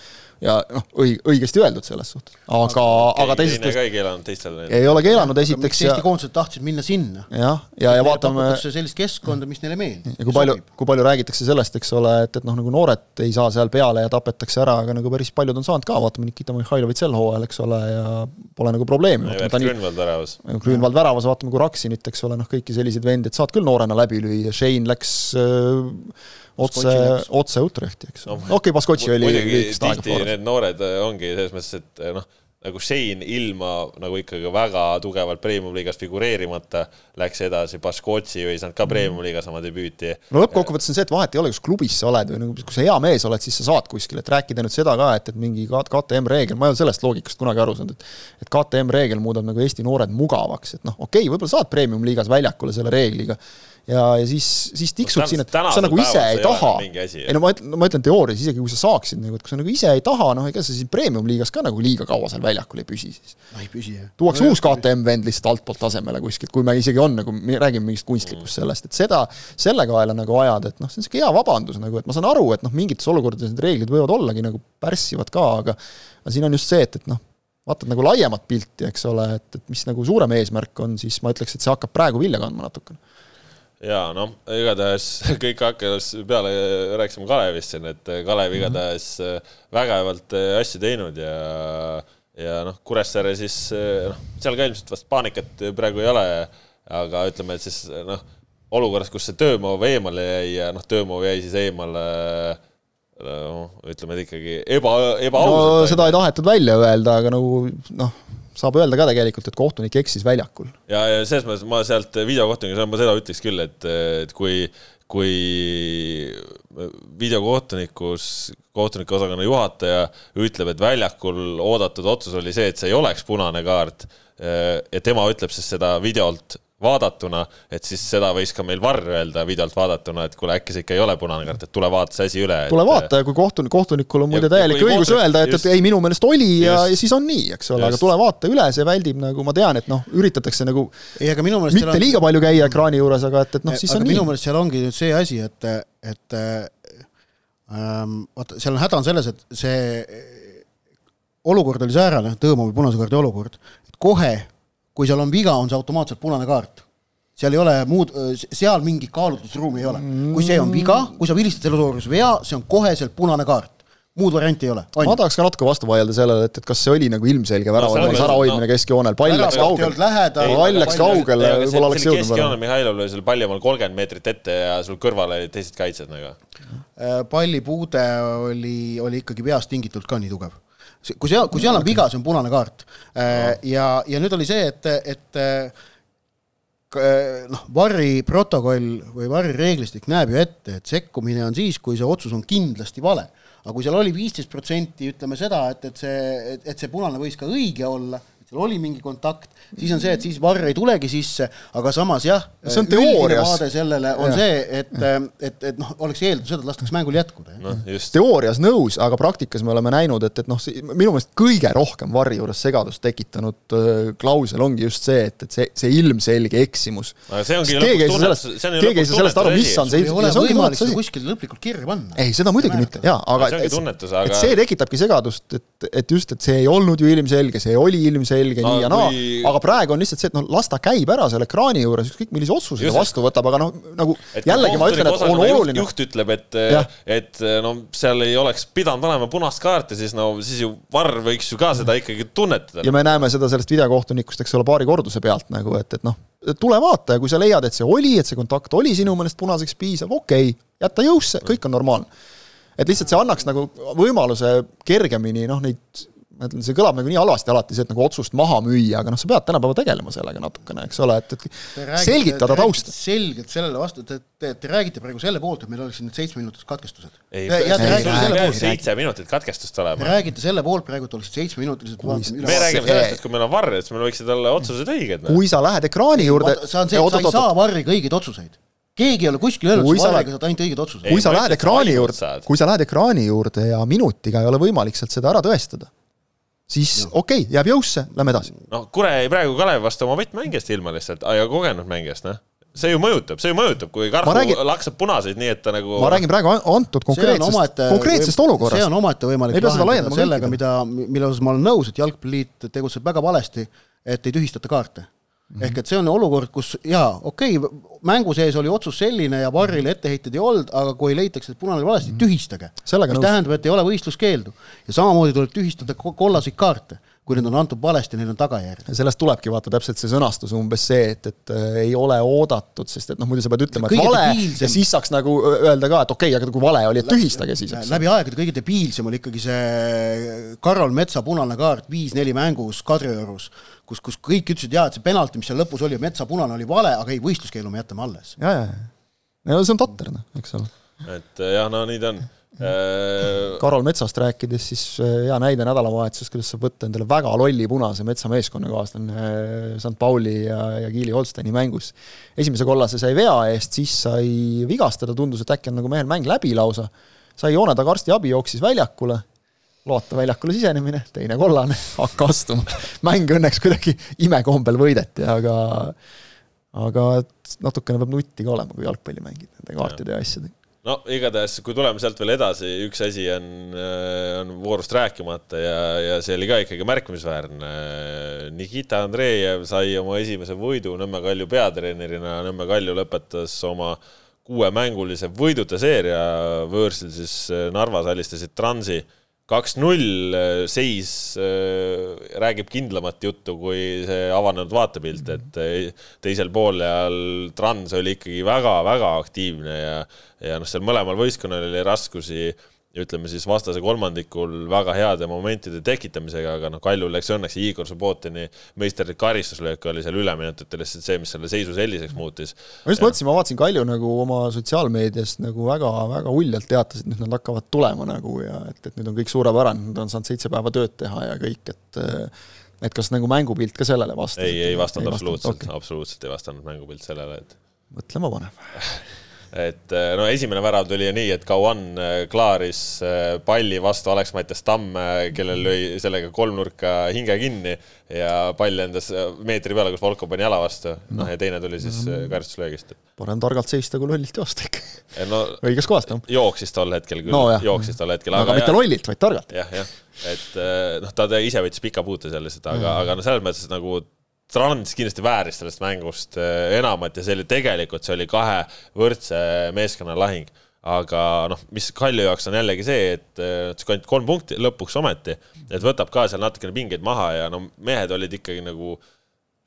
ja noh, õi-, õigesti öeldud selles suhtes, aga, aga teisest ka ei keelanud teistele. ei ole keelanud, esiteks ja Eesti koondised tahtsid minna sinna. jah, ja, ja, ja vaatame sellist keskkonda, mis neile meeldib. ja kui palju, kui palju räägitakse sellest, eks ole, et, et noh, nagu noored ei saa seal peale ja tapetakse ära, aga nagu päris paljud on saanud ka, vaatame Nikita Mihhailovit sel hooajal, eks ole, ja pole nagu probleemi. Grünwald väravas. Grünwald väravas, vaatame kui Raksinit, eks ole, noh, kõiki selliseid vendi, et saad küll noorena läbi lüüa, Shane läks äh, otse, otse Utrechti, eks no,. okei okay,, Baskotši oli muidugi tihti need noored äh, ongi selles mõttes, et äh, noh, nagu Shane ilma nagu ikkagi väga tugevalt premium-liigas figureerimata läks edasi, Baskotši ei saanud ka premium-liigas oma debüüti. no lõppkokkuvõttes on see, et vahet ei ole, kus klubis sa oled või nagu kui sa hea mees oled, siis sa saad kuskile, et rääkida nüüd seda ka, et, et mingi KTM reegel, ma ei ole sellest loogikast kunagi aru saanud, et et KTM reegel muudab nagu Eesti noored mugavaks, et noh, okei okay,, võib-olla saad premium-liigas väljakule selle reegliga ja, ja siis, siis tiksud no, siin, et sa nagu ise ei taha. ei no ma ütlen, ma ütlen teoorias, isegi kui sa saaksid nagu, et kui sa nagu ise ei taha, noh, ega sa siin premium-liigas ka nagu liiga kaua seal väljakul ei püsi siis. no ei püsi jah. tuuakse no, uus KTM vend lihtsalt altpoolt tasemele kuskilt, kui me isegi on nagu, me räägime mingist kunstlikust sellest, et seda, selle kaela nagu ajada, et noh, see on niisugune hea vabandus nagu, et ma saan aru, et noh, mingites olukordades need reeglid võivad ollagi nagu pärssivad ka, aga aga siin on just see, et, et noh, vaatad nagu laiemat pilti, eks ole, et, et mis nagu suurem eesmärk on, siis ma ütleks, et see hakkab praegu vilja kandma natukene ja noh, igatahes *laughs* kõik hakkas peale, rääkisime Kalevist siin, et Kalev mhm. igatahes äh, vägevalt äh, asju teinud ja ja noh, Kuressaare siis noh, seal ka ilmselt vast paanikat praegu ei ole, aga ütleme, et siis noh, olukorras, kus see töömoov eemale jäi ja noh, töömoov jäi siis eemale noh, ütleme, et ikkagi eba, ebaausalt no,. seda ei tahetud välja öelda, aga nagu noh saab öelda ka tegelikult, et kohtunik eksis väljakul. ja, ja selles mõttes ma sealt videokohtunikuna, ma seda ütleks küll, et, et kui, kui videokohtunikus kohtunikuosakonna juhataja ütleb, et väljakul oodatud otsus oli see, et see ei oleks punane kaart ja tema ütleb siis seda videolt vaadatuna, et siis seda võis ka meil Varr öelda videolt vaadatuna, et kuule, äkki see ikka ei ole punane kaart, et tule vaata see asi üle. tule vaata ja kui kohtunik, kohtunikul on muide täielik õigus kohtunik, öelda, et, et ei, minu meelest oli ja, ja siis on nii, eks ole, aga tule vaata üle, see väldib nagu, ma tean, et noh, üritatakse nagu ei, aga minu meelest mitte on... liiga palju käia ekraani juures, aga et, et noh, siis aga on nii. minu meelest seal ongi nüüd see asi, et, et ähm, vaata, seal on häda on selles, et see olukord oli säärane, Tõõmovi punase kaardi olukord, et kohe kui seal on viga, on see automaatselt punane kaart. seal ei ole muud, seal mingit kaalutlusruumi ei ole. kui see on viga, kui sa vilistad selles olukorras vea, see on koheselt punane kaart muud varianti ei ole. ma tahaks ka natuke vastu vaielda sellele, et, et kas see oli nagu ilmselge väravavõimas no, ärahoidmine no, keskjoonel, pall läks kaugele. pall läks kaugele, võib-olla oleks jõudnud. keskjoonel Mihhailov lõi selle palli omal kolmkümmend meetrit ette ja sul kõrval olid teised kaitsjad nagu. Äh, pallipuude oli, oli ikkagi peast tingitud ka nii tugev kui seal, kui seal on viga, see on punane kaart. Äh, ja, ja nüüd oli see, et, et äh, noh, varri protokoll või varri reeglistik näeb ju ette, et sekkumine on siis, kui see otsus on kindlasti vale. aga kui seal oli viisteist protsenti, ütleme seda, et, et see, et, et see punane võis ka õige olla, seal oli mingi kontakt, siis on see, et siis varr ei tulegi sisse, aga samas jah, see on teoorias. vaade sellele on ja. see, et, et, et noh, oleks eeldus seda, et lastakse mängul jätkuda. No, teoorias nõus, aga praktikas me oleme näinud, et, et noh, minu meelest kõige rohkem varri juures segadust tekitanud äh, klausel ongi just see, et, et see, see ilmselge eksimus. keegi ei saa sellest, keegi ei saa sellest aru, mis on see. ei ole võimalik seda kuskile lõplikult kirja panna. ei, seda muidugi mitte, jaa, aga et see tekitabki segadust, et, et just, et see ei olnud ju ilmselge, see oli ilmselge no, nii ja naa kui..., aga praegu on lihtsalt see, et noh, las ta käib ära seal ekraani juures, ükskõik millise otsuse ta vastu võtab, aga noh, nagu et jällegi ma ütlen, et on oluline. juht ütleb, et, et no seal ei oleks pidanud olema punast kaarti, siis no siis ju Varr võiks ju ka seda ikkagi tunnetada. ja me näeme seda sellest videokohtunikust, eks ole, paari korduse pealt nagu, et, et noh, tule vaata ja kui sa leiad, et see oli, et see kontakt oli sinu meelest punaseks piisav, okei okay,, jäta jõusse, kõik on normaalne et lihtsalt see annaks nagu võimaluse kergemini noh, neid ma ütlen, see kõlab nagu nii halvasti alati, see, et nagu otsust maha müüa, aga noh, sa pead tänapäeval tegelema sellega natukene, eks ole, et, et räägite, selgitada tausta. selgelt sellele vastu, te, te, te räägite praegu selle poolt, et meil oleksid need seitsmeminutilised katkestused. ei, ei, seitse minutit katkestust olema. Te räägite selle poolt praegu, et oleksid seitsmeminutilised. me räägime sellest, et kui meil on varr, et siis meil võiksid olla otsused õiged. kui sa lähed ekraani juurde. see on see, et sa ei saa varriga õigeid otsuseid keegi ei ole kuskil öelnud, et sa varjaga saad ainult õigeid otsuseid. kui sa lähed ekraani juurde, kui sa lähed ekraani juurde ja minutiga ei ole võimalik sealt seda ära tõestada siis okei okay,, jääb jõusse, lähme edasi. noh, Kure jäi praegu Kalevi vastu oma võtmängijast ilma lihtsalt ja kogenud mängijast, noh see ju mõjutab, see ju mõjutab, kui Karhu räägin, laksab punaseid, nii et ta nagu ma räägin praegu antud konkreetsest, konkreetsest olukorrast. see on omaette võimalik lahendada sellega, mida, mille osas ma olen nõus, et Jalgpalliliit tegutseb väga valesti, et ei tühistata kaarte. Ehk et see on olukord, kus jaa, okei okay,, mängu sees oli otsus selline ja varrile etteheiteid ei olnud, aga kui leitakse, et punane oli valesti, mhm. tühistage. mis tähendab, et ei ole võistluskeeldu. ja samamoodi tuleb tühistada kollaseid kaarte kui need on antud valesti, neil on tagajärjed. sellest tulebki vaata täpselt see sõnastus umbes see, et, et äh, ei ole oodatud, sest et noh, muidu sa pead ütlema, et vale debiilsem... ja siis saaks nagu öelda ka, et okei okay,, aga kui vale oli, et tühistage siis. läbi aegade kõige debiilsem oli ikkagi see Karol Metsa punane kaart viis-neli mängus Kadriorus kus, kus kõik ütlesid jaa, et see penalti, mis seal lõpus oli, Metsa punane oli vale, aga ei, võistluskeelu me jätame alles. ja, ja, ja no see on totter, noh, eks ole. et jah, no nii ta on äh, Karol Metsast rääkides, siis äh, hea näide nädalavahetusest, kuidas saab võtta endale väga lolli punase Metsa meeskonnakaaslane äh, St Pauli ja, ja Kiili Holsteini mängus. esimese kollase sai vea eest, siis sai vigastada, tundus, et äkki on nagu mehel mäng läbi lausa, sai joone taga arstiabi, jooksis väljakule loata väljakule sisenemine, teine kollane, *laughs* hakka astuma. mäng õnneks kuidagi imekombel võideti, aga aga natukene peab nutti ka olema, kui jalgpalli mängid nende kaartide ja asjadega. No igatahes, kui tuleme sealt veel edasi, üks asi on, äh, on voorust rääkimata ja, ja see oli ka ikkagi märkimisväärne. Nikita Andreev sai oma esimese võidu Nõmme Kalju peatreenerina, Nõmme Kalju lõpetas oma kuuemängulise võidude seeria, võõrsil siis Narvas alistasid Transi kaks-null äh, seis äh, räägib kindlamat juttu kui see avanenud vaatepilt, et äh, teisel poolel Trans oli ikkagi väga-väga aktiivne ja, ja noh, seal mõlemal võistkonnal oli raskusi ütleme siis vastase kolmandikul väga heade momentide tekitamisega, aga noh, Kaljul läks õnneks Igor Subbotini meisterlik karistuslöök oli seal üleminutitel lihtsalt see, mis selle seisu selliseks muutis. ma just mõtlesin, ma vaatasin Kalju nagu oma sotsiaalmeedias nagu väga-väga uljalt teatas, et nüüd nad hakkavad tulema nagu ja et, et nüüd on kõik suurepärane, nad on saanud seitse päeva tööd teha ja kõik, et et kas nagu mängupilt ka sellele vastas? ei, ei vastanud absoluutselt okay., absoluutselt ei vastanud mängupilt sellele, et mõtlema panev *laughs* et eh, no esimene värav tuli ju nii, et Kauan eh, klaaris eh, palli vastu Alex-Mattias Tamme, kellel lõi sellega kolmnurka hinge kinni ja pall lendas meetri peale, kus Volko pani jala vastu. noh, ja teine tuli siis karistuslöögist. parem targalt seista kui lollilt joosta ikka no,. õiges kohas ta on. jooksis tol hetkel küll no,, jooksis tol hetkel. aga, aga mitte lollilt, vaid targalt. jah, jah, et noh, ta ise võttis pika puute seal lihtsalt, aga, aga no selles mõttes nagu Trans kindlasti vääris sellest mängust eh, enamat ja see oli tegelikult, see oli kahe võrdse meeskonna lahing. aga noh, mis Kalju jaoks on jällegi see, et eh, ainult kolm punkti lõpuks ometi, et võtab ka seal natukene pingeid maha ja no mehed olid ikkagi nagu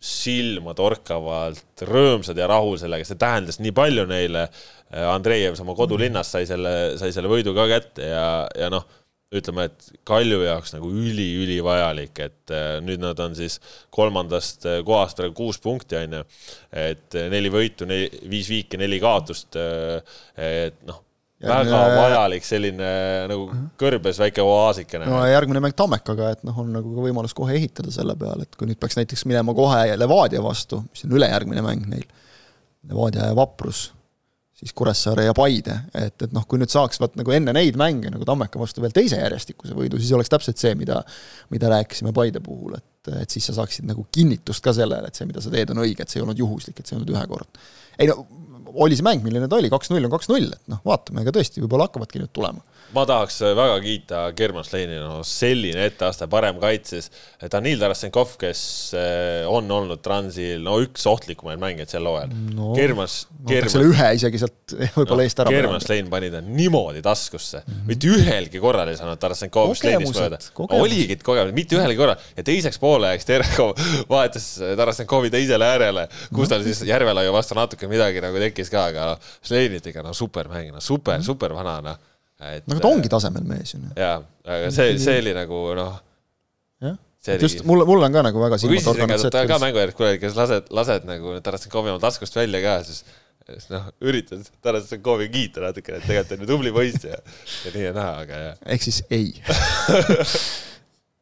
silmatorkavalt rõõmsad ja rahul sellega, see tähendas nii palju neile. Andreev oma kodulinnas sai selle, sai selle võidu ka kätte ja, ja noh ütleme, et Kalju jaoks nagu üli-ülivajalik, et äh, nüüd nad on siis kolmandast äh, kohast praegu kuus punkti, on ju. et äh, neli võitu, viis viiki, neli kaotust. et noh, väga vajalik selline nagu kõrbes väike oaasikene. no järgmine mäng Tammekaga, et noh, on nagu ka võimalus kohe ehitada selle peale, et kui nüüd peaks näiteks minema kohe Levadia vastu, mis on ülejärgmine mäng neil, Levadia ja Vaprus, siis Kuressaare ja Paide, et, et noh, kui nüüd saaks vaat nagu enne neid mänge nagu Tammeka vastu veel teise järjestikuse võidu, siis oleks täpselt see, mida, mida rääkisime Paide puhul, et, et siis sa saaksid nagu kinnitust ka sellele, et see, mida sa teed, on õige, et see ei olnud juhuslik, et see ei olnud ühekordne. ei no oli see mäng, milline ta oli, kaks-null on kaks-null, et noh, vaatame, ega tõesti, võib-olla hakkavadki nüüd tulema ma tahaks väga kiita German Schleini, no selline etteaste parem kaitses. Danil Tarasenkov, kes eh, on olnud Transil no üks ohtlikumaid mängijaid sel hooajal no,. Germas, Germas. selle ühe isegi sealt *laughs* võib-olla no, eest ära. German Schlein pani ta niimoodi taskusse mm, -hmm. mitte ühelgi korral ei saanud Tarasenkov Schleinist mööda. oligi kogemus, mitte ühelgi korral ja teiseks pooleks Terekov *laughs* vahetas Tarasenkovi teisele äärele, kus tal siis Järvelaiu vastu natuke midagi nagu tekkis ka, aga Schleinitega no super mäng, no super mm, -hmm. super vana noh et no aga ta ongi tasemel mees ju. jaa, aga see, see oli nagu noh. jah, et just mulle, mulle on ka nagu väga silmatorkanud see, et ta ka mängu järgi, kuule, kas lased, lased nagu Tarasenkovi oma taskust välja ka, siis siis noh, üritad Tarasenkovi kiita natukene, et tegelikult on ju tubli poiss ja, ja nii ja naa, aga jah. ehk siis ei *laughs*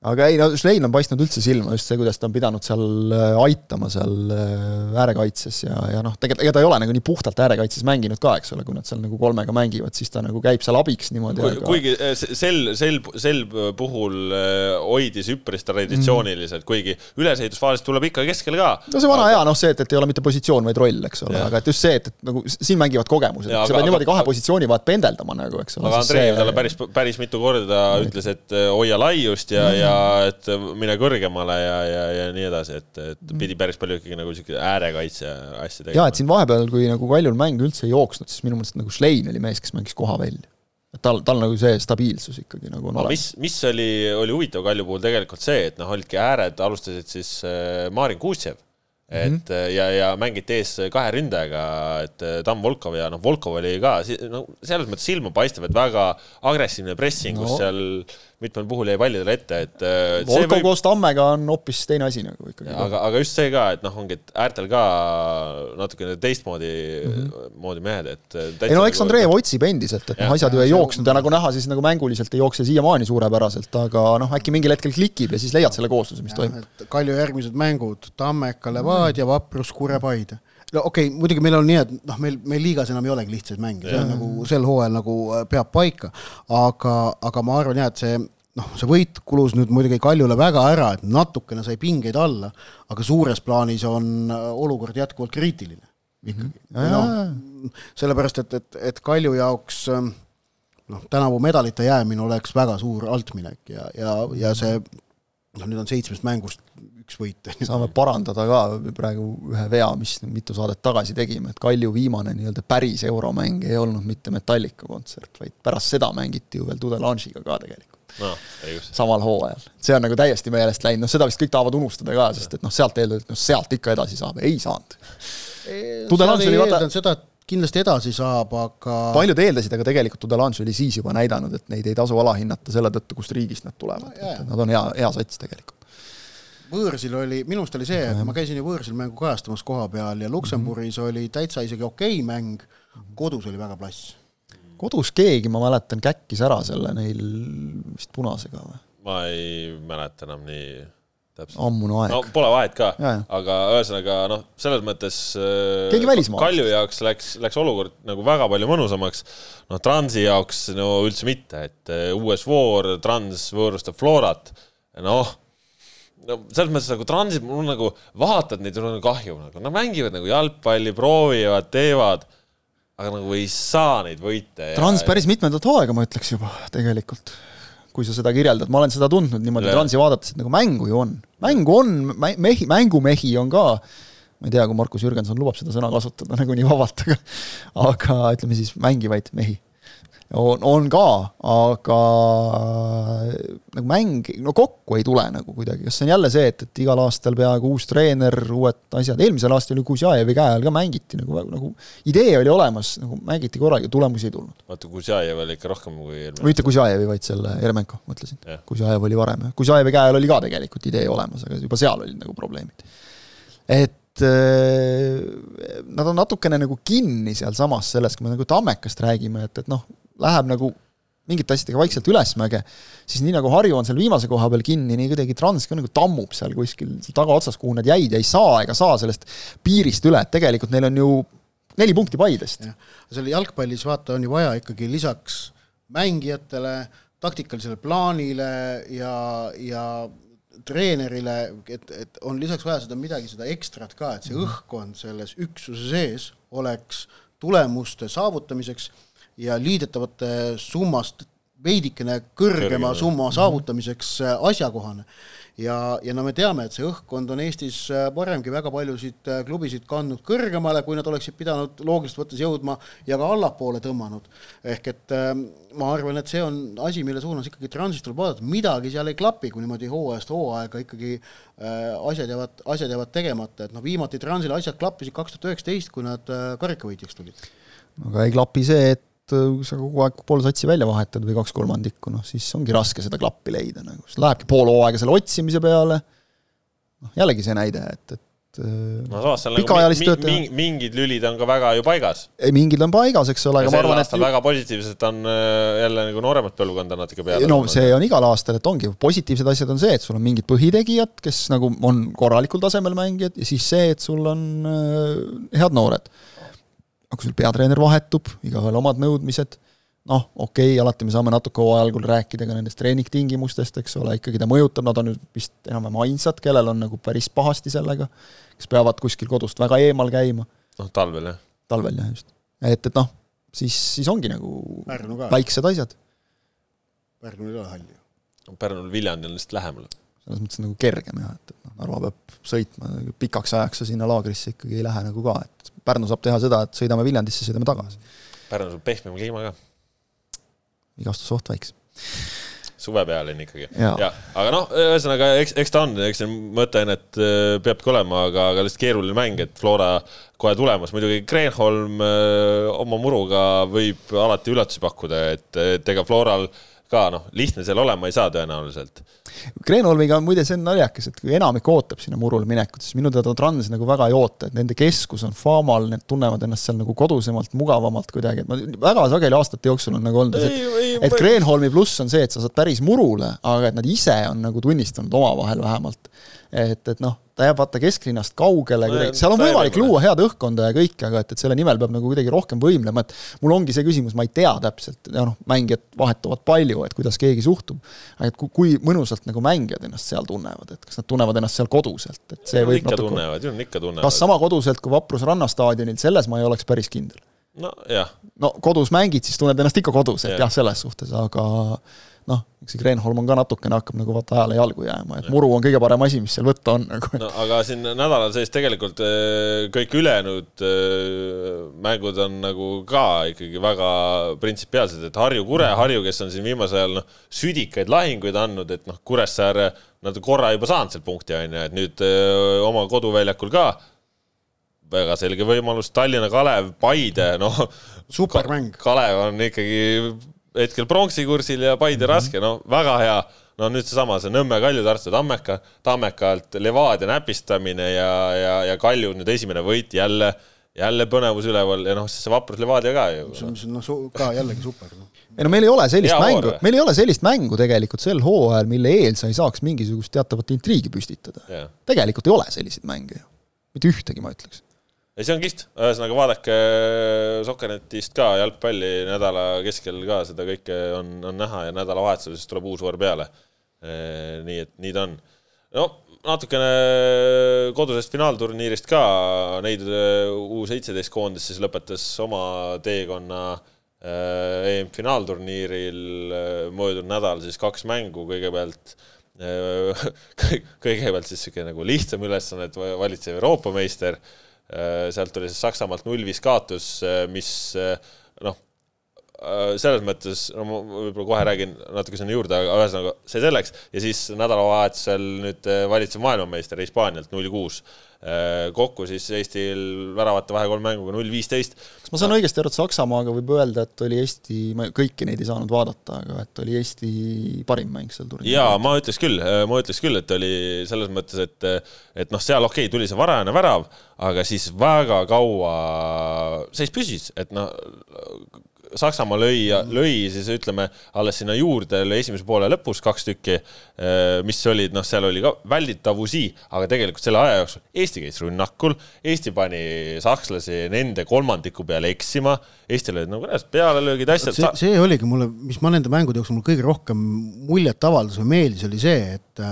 aga ei no Schlein on paistnud üldse silma just see, kuidas ta on pidanud seal äh, aitama seal äh, äärekaitses ja, ja noh, tegelikult ega ta ei ole nagu nii puhtalt äärekaitses mänginud ka, eks ole, kui nad seal nagu kolmega mängivad, siis ta nagu käib seal abiks niimoodi Kui, aga... kuigi äh, sel, sel, sel puhul hoidis üpris traditsiooniliselt mm., kuigi ülesehitusfaasis tuleb ikka keskel ka. no see vana aga... hea, noh see, et, et ei ole mitte positsioon, vaid roll, eks ole, aga et just see, et, et nagu siin mängivad kogemused, sa pead niimoodi kahe positsiooni vahet pendeldama nagu, eks ole. aga Andrei talle päris, päris mitu korda ütles, et hoia laiust ja mm., ja et mine kõrgemale ja, ja, ja nii edasi, et, et pidi päris palju ikkagi nagu sihuke äärekaitse asja tegema. jaa, et siin vahepeal, kui nagu Kaljul mäng üldse ei jooksnud, siis minu meelest nagu Schlein oli mees, kes mängis koha välja. et tal, tal nagu see stabiilsus ikkagi nagu on olemas. mis, mis oli, oli huvitav Kalju puhul tegelikult see, et noh, olidki ääred, alustasid siis äh, Marin Kuusjev et mm -hmm. ja, ja mängiti ees kahe ründajaga, et Tam Volkov ja noh, Volkov oli ka no selles mõttes silmapaistev, et väga agressiivne pressing no., kus seal mitmel puhul jäi pallidele ette, et, et Volkov võib... koos Tammega on hoopis teine asi nagu ikkagi. aga, aga just see ka, et noh, ongi, et äärtel ka natukene teistmoodi mm, -hmm. moodi mehed, et ei no eks nagu Andreev otsib endiselt, et noh, asjad ju ei jooksnud ja nagu näha, siis nagu mänguliselt ei jookse siiamaani suurepäraselt, aga noh, äkki mingil hetkel klikib ja siis leiad selle koosluse, mis ja, toimub. Kalju järgmised mängud, Tammeka, Levadia, Vaprus, Kure, Paide no okei okay,, muidugi meil on nii, et noh, meil, meil liigas enam ei olegi lihtsaid mänge, see on nagu sel hooajal nagu äh, peab paika, aga, aga ma arvan jah, et see noh, see võit kulus nüüd muidugi Kaljule väga ära, et natukene sai pingeid alla, aga suures plaanis on äh, olukord jätkuvalt kriitiline ikkagi mm. -hmm. No, sellepärast, et, et, et Kalju jaoks ähm, noh, tänavu medalite jäämine oleks väga suur altminek ja, ja, ja see noh, nüüd on seitsmest mängust üks võit. saame parandada ka praegu ühe vea, mis mitu saadet tagasi tegime, et Kalju viimane nii-öelda päris euromäng ei olnud mitte Metallica kontsert, vaid pärast seda mängiti ju veel Tudelange'iga ka tegelikult no,. samal hooajal. see on nagu täiesti meelest läinud, noh seda vist kõik tahavad unustada ka, sest et noh, sealt eeldati, et noh, sealt ikka edasi saab, ei saanud. Tudelange oli vaata seda, et kindlasti edasi saab, aga paljud eeldasid, aga tegelikult Tudelange oli siis juba näidanud, et neid ei tasu alahinnata selle tõttu, kust riigist nad tulevad no,, et nad on hea, hea sats tegelikult võõrsil oli, minu arust oli see, et ma käisin ju võõrsil mängu kajastamas koha peal ja Luksemburgis mm -hmm. oli täitsa isegi okei okay mäng, kodus oli väga plass. kodus keegi, ma mäletan, käkkis ära selle neil vist punasega või? ma ei mäleta enam nii täpselt. ammune aeg. no pole vahet ka, aga ühesõnaga noh, selles mõttes äh, keegi välismaalt. Kalju jaoks läks, läks olukord nagu väga palju mõnusamaks, noh Transi jaoks no üldse mitte, et äh, uues voor, Trans võõrustab Florat, noh no selles mõttes nagu Transit, mul nagu vaatad neid, mul on kahju nagu, nad mängivad nagu jalgpalli, proovivad, teevad, aga nagu ei saa neid võite. Trans ja... päris mitmendat hooaega, ma ütleks juba tegelikult, kui sa seda kirjeldad, ma olen seda tundnud niimoodi ja. Transi vaadates, et nagu mängu ju on, mängu on, mehi, mängumehi on ka, ma ei tea, kui Markus Jürgenson lubab seda sõna kasutada nagu nii vabalt, aga aga ütleme siis mängivaid mehi on, on ka, aga nagu mäng, no kokku ei tule nagu kuidagi, kas see on jälle see, et, et igal aastal peaaegu uus treener, uued asjad, eelmisel aastal ju Kuzjajevi käe all ka mängiti nagu, nagu idee oli olemas, nagu mängiti korraga, tulemusi ei tulnud. vaata, Kuzjajev oli ikka rohkem kui eelmine. mitte Kuzjajevi, vaid selle Jeremenko, mõtlesin. Kuzjajev oli varem, Kuzjajevi käe all oli ka tegelikult idee olemas, aga juba seal olid nagu probleemid. et Äh, nad on natukene nagu kinni sealsamas selles, kui me nagu Tammekast räägime, et, et noh, läheb nagu mingite asjadega vaikselt ülesmäge, siis nii nagu Harju on seal viimase koha peal kinni, nii kuidagi Trans ka nagu tammub seal kuskil tagaotsas, kuhu nad jäid ja ei saa ega saa sellest piirist üle, et tegelikult neil on ju neli punkti Paidest. seal jalgpallis vaata, on ju vaja ikkagi lisaks mängijatele, taktikalisele plaanile ja, ja treenerile, et, et on lisaks vaja seda midagi, seda ekstrat ka, et see mhm. õhkkond selles üksuse sees oleks tulemuste saavutamiseks ja liidetavate summast veidikene kõrgema Kõrgema. summa mhm. saavutamiseks asjakohane ja, ja no me teame, et see õhkkond on Eestis äh, varemgi väga paljusid äh, klubisid kandnud kõrgemale, kui nad oleksid pidanud loogiliselt võttes jõudma ja ka allapoole tõmmanud. ehk et ähm, ma arvan, et see on asi, mille suunas ikkagi Transis tuleb vaadata, midagi seal ei klapi, kui niimoodi hooajast hooaega ikkagi äh, asjad jäävad, asjad jäävad tegemata, et noh, viimati Transil asjad klappisid kaks tuhat üheksateist, kui nad karikavõitjaks tulid. aga ei klapi see, et kui sa kogu aeg pool satsi välja vahetad või kaks kolmandikku, noh siis ongi raske seda klappi leida nagu, siis lähebki pool hooaega selle otsimise peale, noh jällegi see näide, et, et äh, no samas seal nagu mi, mi, mingid lülid on ka väga ju paigas. ei, mingid on paigas, eks ole, aga ma arvan, et väga positiivselt on äh, jälle nagu nooremat põlvkonda natuke peale. no see on igal aastal, et ongi, positiivsed asjad on see, et sul on mingid põhitegijad, kes nagu on korralikul tasemel mängijad ja siis see, et sul on äh, head noored aga kui sul peatreener vahetub, igaühel omad nõudmised, noh, okei okay,, alati me saame natuke hooaja algul rääkida ka nendest treeningtingimustest, eks ole, ikkagi ta mõjutab, nad on nüüd vist enam-vähem ainsad, kellel on nagu päris pahasti sellega, kes peavad kuskil kodust väga eemal käima. noh, talvel jah. talvel jah, just. et, et noh, siis, siis ongi nagu väiksed asjad. Pärnul ei ole halli ju. Pärnul Viljandi on lihtsalt lähemal. selles mõttes nagu kergem jah, et, et noh, Narva peab sõitma pikaks ajaks ja sinna laagrisse ikkagi ei lähe nagu ka, et Pärnu saab teha seda, et sõidame Viljandisse, sõidame tagasi. Pärnus on pehmem kliima ka. vigastusoht väiksem suvepealine ikkagi. ja, aga noh, ühesõnaga eks, eks ta on, eks see mõte on, et äh, peabki olema, aga, aga lihtsalt keeruline mäng, et Flora kohe tulemas, muidugi Kreenholm äh, oma muruga võib alati üllatusi pakkuda, et, et ega Floral öö, ka noh, lihtne seal olema ei saa tõenäoliselt. Kreenholmiga on muide, see on naljakas, et kui enamik ootab sinna murule minekut, siis minu teada Trans nagu väga ei oota, et nende keskus on Faamal, need tunnevad ennast seal nagu kodusemalt, mugavamalt kuidagi, et ma väga sageli aastate jooksul on nagu olnud et, et Kreenholmi pluss on see, et sa saad päris murule, aga et nad ise on nagu tunnistanud omavahel vähemalt, et, et noh, ta jääb vaata kesklinnast kaugele no,, seal on võimalik luua head õhkkonda ja kõike, aga et, et selle nimel peab nagu kuidagi rohkem võimlema, et mul ongi see küsimus, ma ei tea täpselt, ja noh, mängijad vahetuvad palju, et kuidas keegi suhtub, aga et kui, mõnusalt nagu mängijad ennast seal tunnevad, et kas nad tunnevad ennast seal koduselt, et see ju võib ikka natuke tunnevad, ikka tunnevad. kas sama koduselt kui Vapruse rannastaadionil, selles ma ei oleks päris kindel. Nojah. no kodus mängid, siis tunned ennast ikka kodus, et jah ja,, selles suhtes, aga noh, eks see Kreenholm on ka natukene, hakkab nagu vaata ajale jalgu jääma, et muru on kõige parem asi, mis seal võtta on nagu. no aga siin nädalal sees tegelikult äh, kõik ülejäänud äh, mängud on nagu ka ikkagi väga printsipiaalsed, et Harju-Kure, Harju, kes on siin viimasel ajal noh, südikaid lahinguid andnud, et noh, Kuressaare nad korra juba saanud seal punkti, on ju, et nüüd öö, äh, oma koduväljakul ka väga selge võimalus, Tallinna Kalev, Paide, noh. supermäng. Kalev on ikkagi hetkel pronksi kursil ja Paide mm -hmm. raske, no väga hea. no nüüd seesama, see Nõmme Kalju Tartu Tammeka, Tammekalt Levadia näpistamine ja, ja, ja Kalju nüüd esimene võit jälle, jälle põnevus üleval ja noh, siis see vaprus Levadia ka ju. see on, noh, ka jällegi super no.. ei no meil ei ole sellist Hea mängu, meil ei ole sellist mängu tegelikult sel hooajal, mille eel sa ei saaks mingisugust teatavat intriigi püstitada. tegelikult ei ole selliseid mänge ju, mitte ühtegi, ma ütleks ei, see on kihvt, ühesõnaga vaadake äh, Sokkernetist ka jalgpalli nädala keskel ka seda kõike on, on näha ja nädalavahetusel siis tuleb uus voor peale. Äh, nii et nii ta on. no natukene kodusest finaalturniirist ka, neid äh, U seitseteist koondis siis lõpetas oma teekonna EM-finaalturniiril möödunud nädal siis kaks mängu, kõigepealt *laughs* kõigepealt siis niisugune nagu lihtsam ülesanne, et valitsev Euroopa meister sealt tuli siis Saksamaalt null-viis kaotus, äh, mis äh, selles mõttes, no ma võib-olla kohe räägin natuke sinna juurde, aga ühesõnaga see selleks ja siis nädalavahetusel nüüd valitsev maailmameister Hispaanialt null kuus. kokku siis Eestil väravate vahe kolme mänguga null viisteist. kas ma saan õigesti aru, et Saksamaaga võib öelda, et oli Eesti, ma kõiki neid ei saanud vaadata, aga et oli Eesti parim mäng seal turniiril? jaa, ma ütleks küll, ma ütleks küll, et oli selles mõttes, et et noh, seal okei okay,, tuli see varajane värav aga siis väga kaua seis püsis, et noh, Saksamaa lõi, lõi siis ütleme alles sinna juurde esimese poole lõpus kaks tükki, mis olid, noh, seal oli ka välditavusi, aga tegelikult selle aja jooksul Eesti käis rünnakul, Eesti pani sakslasi nende kolmandiku peale eksima, Eestil olid nagu reaalselt pealelöögid, asjad. see, see oligi mulle, mis ma nende mängude jooksul mul kõige rohkem muljet avaldas või meeldis, oli see, et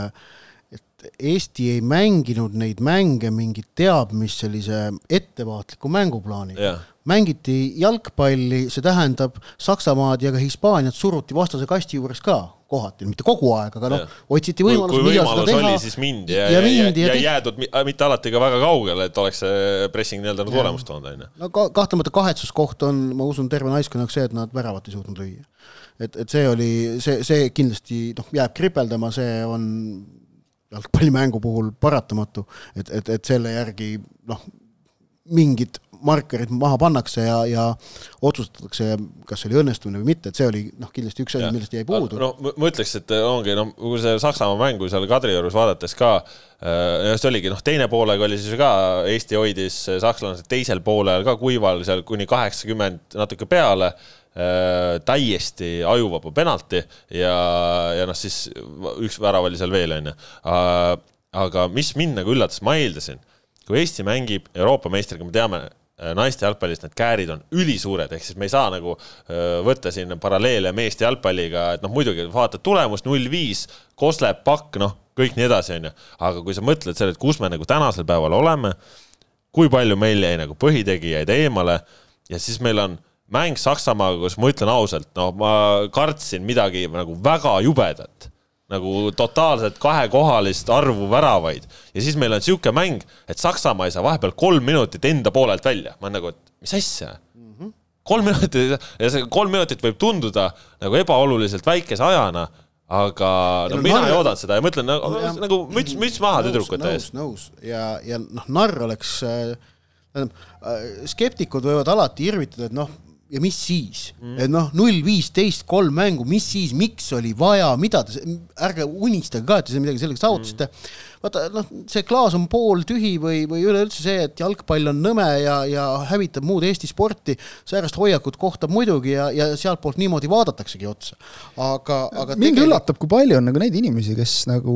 et Eesti ei mänginud neid mänge mingi teab mis sellise ettevaatliku mänguplaaniga yeah mängiti jalgpalli, see tähendab Saksamaad ja ka Hispaaniat suruti vastase kasti juures ka kohati, mitte kogu aeg, aga noh, otsiti võimalust. kui võimalus oli, siis mindi ja, ja, ja, ja, ja jäädud mitte alati ka väga kaugele, et oleks see pressing nii-öelda nagu tulemust toonud, on ju. no ka, kahtlemata kahetsuskoht on, ma usun, terve naiskonna jaoks see, et nad väravat ei suutnud lüüa. et, et see oli, see, see kindlasti noh, jääb kripeldama, see on jalgpallimängu puhul paratamatu, et, et, et selle järgi noh, mingid markerid maha pannakse ja, ja otsustatakse, kas see oli õnnestumine või mitte, et see oli noh, kindlasti üks asi, millest jäi puudu. no ma ütleks, et ongi noh, kui see Saksamaa mängu seal Kadriorus vaadates ka äh,, just oligi noh, teine poolega oli siis ka Eesti hoidis sakslased teisel poolel ka kuival seal kuni kaheksakümmend natuke peale äh, täiesti ajuvaba penalti ja, ja noh, siis üks värav oli seal veel, onju. Äh, aga mis mind nagu üllatas, ma eeldasin, kui Eesti mängib Euroopa meistriga, me teame, Äh, naiste jalgpallis need käärid on ülisuured, ehk siis me ei saa nagu äh, võtta siin paralleele meeste jalgpalliga, et noh, muidugi vaatad tulemust null viis, Koslep, Pakk, noh, kõik nii edasi, onju. aga kui sa mõtled selle, et kus me nagu tänasel päeval oleme, kui palju meil jäi nagu põhitegijaid eemale ja siis meil on mäng Saksamaaga, kus ma ütlen ausalt, no ma kartsin midagi nagu väga jubedat nagu totaalselt kahekohalist arvu väravaid ja siis meil on niisugune mäng, et Saksamaa ei saa vahepeal kolm minutit enda poolelt välja, ma olen nagu, et mis asja mm. -hmm. kolm minutit ja see kolm minutit võib tunduda nagu ebaoluliselt väikese ajana, aga no, no mina narr... ei oodanud seda ja ma ütlen nagu, nagu müts, müts maha tüdrukute ees. nõus ja, ja noh, narr oleks äh,, tähendab äh, skeptikud võivad alati irvitada, et noh ja mis siis? Mm., et noh, null viisteist, kolm mängu, mis siis, miks oli vaja, mida te, ärge unistage ka, et te midagi sellega saavutasite. Mm vaata noh, see klaas on pooltühi või, või üleüldse see, et jalgpall on nõme ja, ja hävitab muud Eesti sporti, säärast hoiakut kohtab muidugi ja, ja sealtpoolt niimoodi vaadataksegi otsa. aga, aga mind tegelikult... üllatab, kui palju on nagu neid inimesi, kes nagu,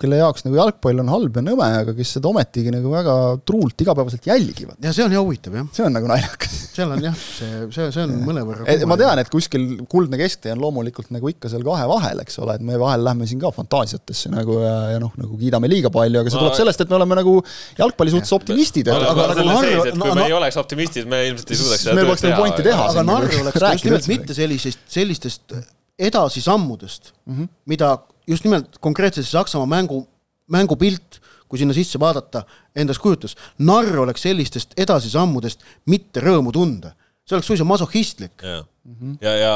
kelle jaoks nagu jalgpall on halb ja nõme, aga kes seda ometigi nagu väga truult igapäevaselt jälgivad. ja see on jah huvitav, jah. see on nagu naljakas. seal on jah, see, see, see on *laughs* mõnevõrra ma tean, et kuskil kuldne kesktee on loomulikult nagu ikka seal kahe vahel, eks ole, et me vahel lähme siin ka fantaasiatesse nagu ja, ja noh, nagu kiidame kiidame liiga palju, aga see tuleb sellest, et me oleme nagu jalgpalli suhtes optimistid. aga, aga nagu Narr, kui no, me ei oleks optimistid, me ilmselt ei suudaks seda pointi teha. aga Narr oleks just nimelt mitte sellisest, sellistest edasisammudest mm, -hmm. mida just nimelt konkreetselt see Saksamaa mängu, mängupilt, kui sinna sisse vaadata, endast kujutas. Narr oleks sellistest edasisammudest mitte rõõmu tunda. See oleks suisa masohhistlik. ja mm, -hmm. ja, ja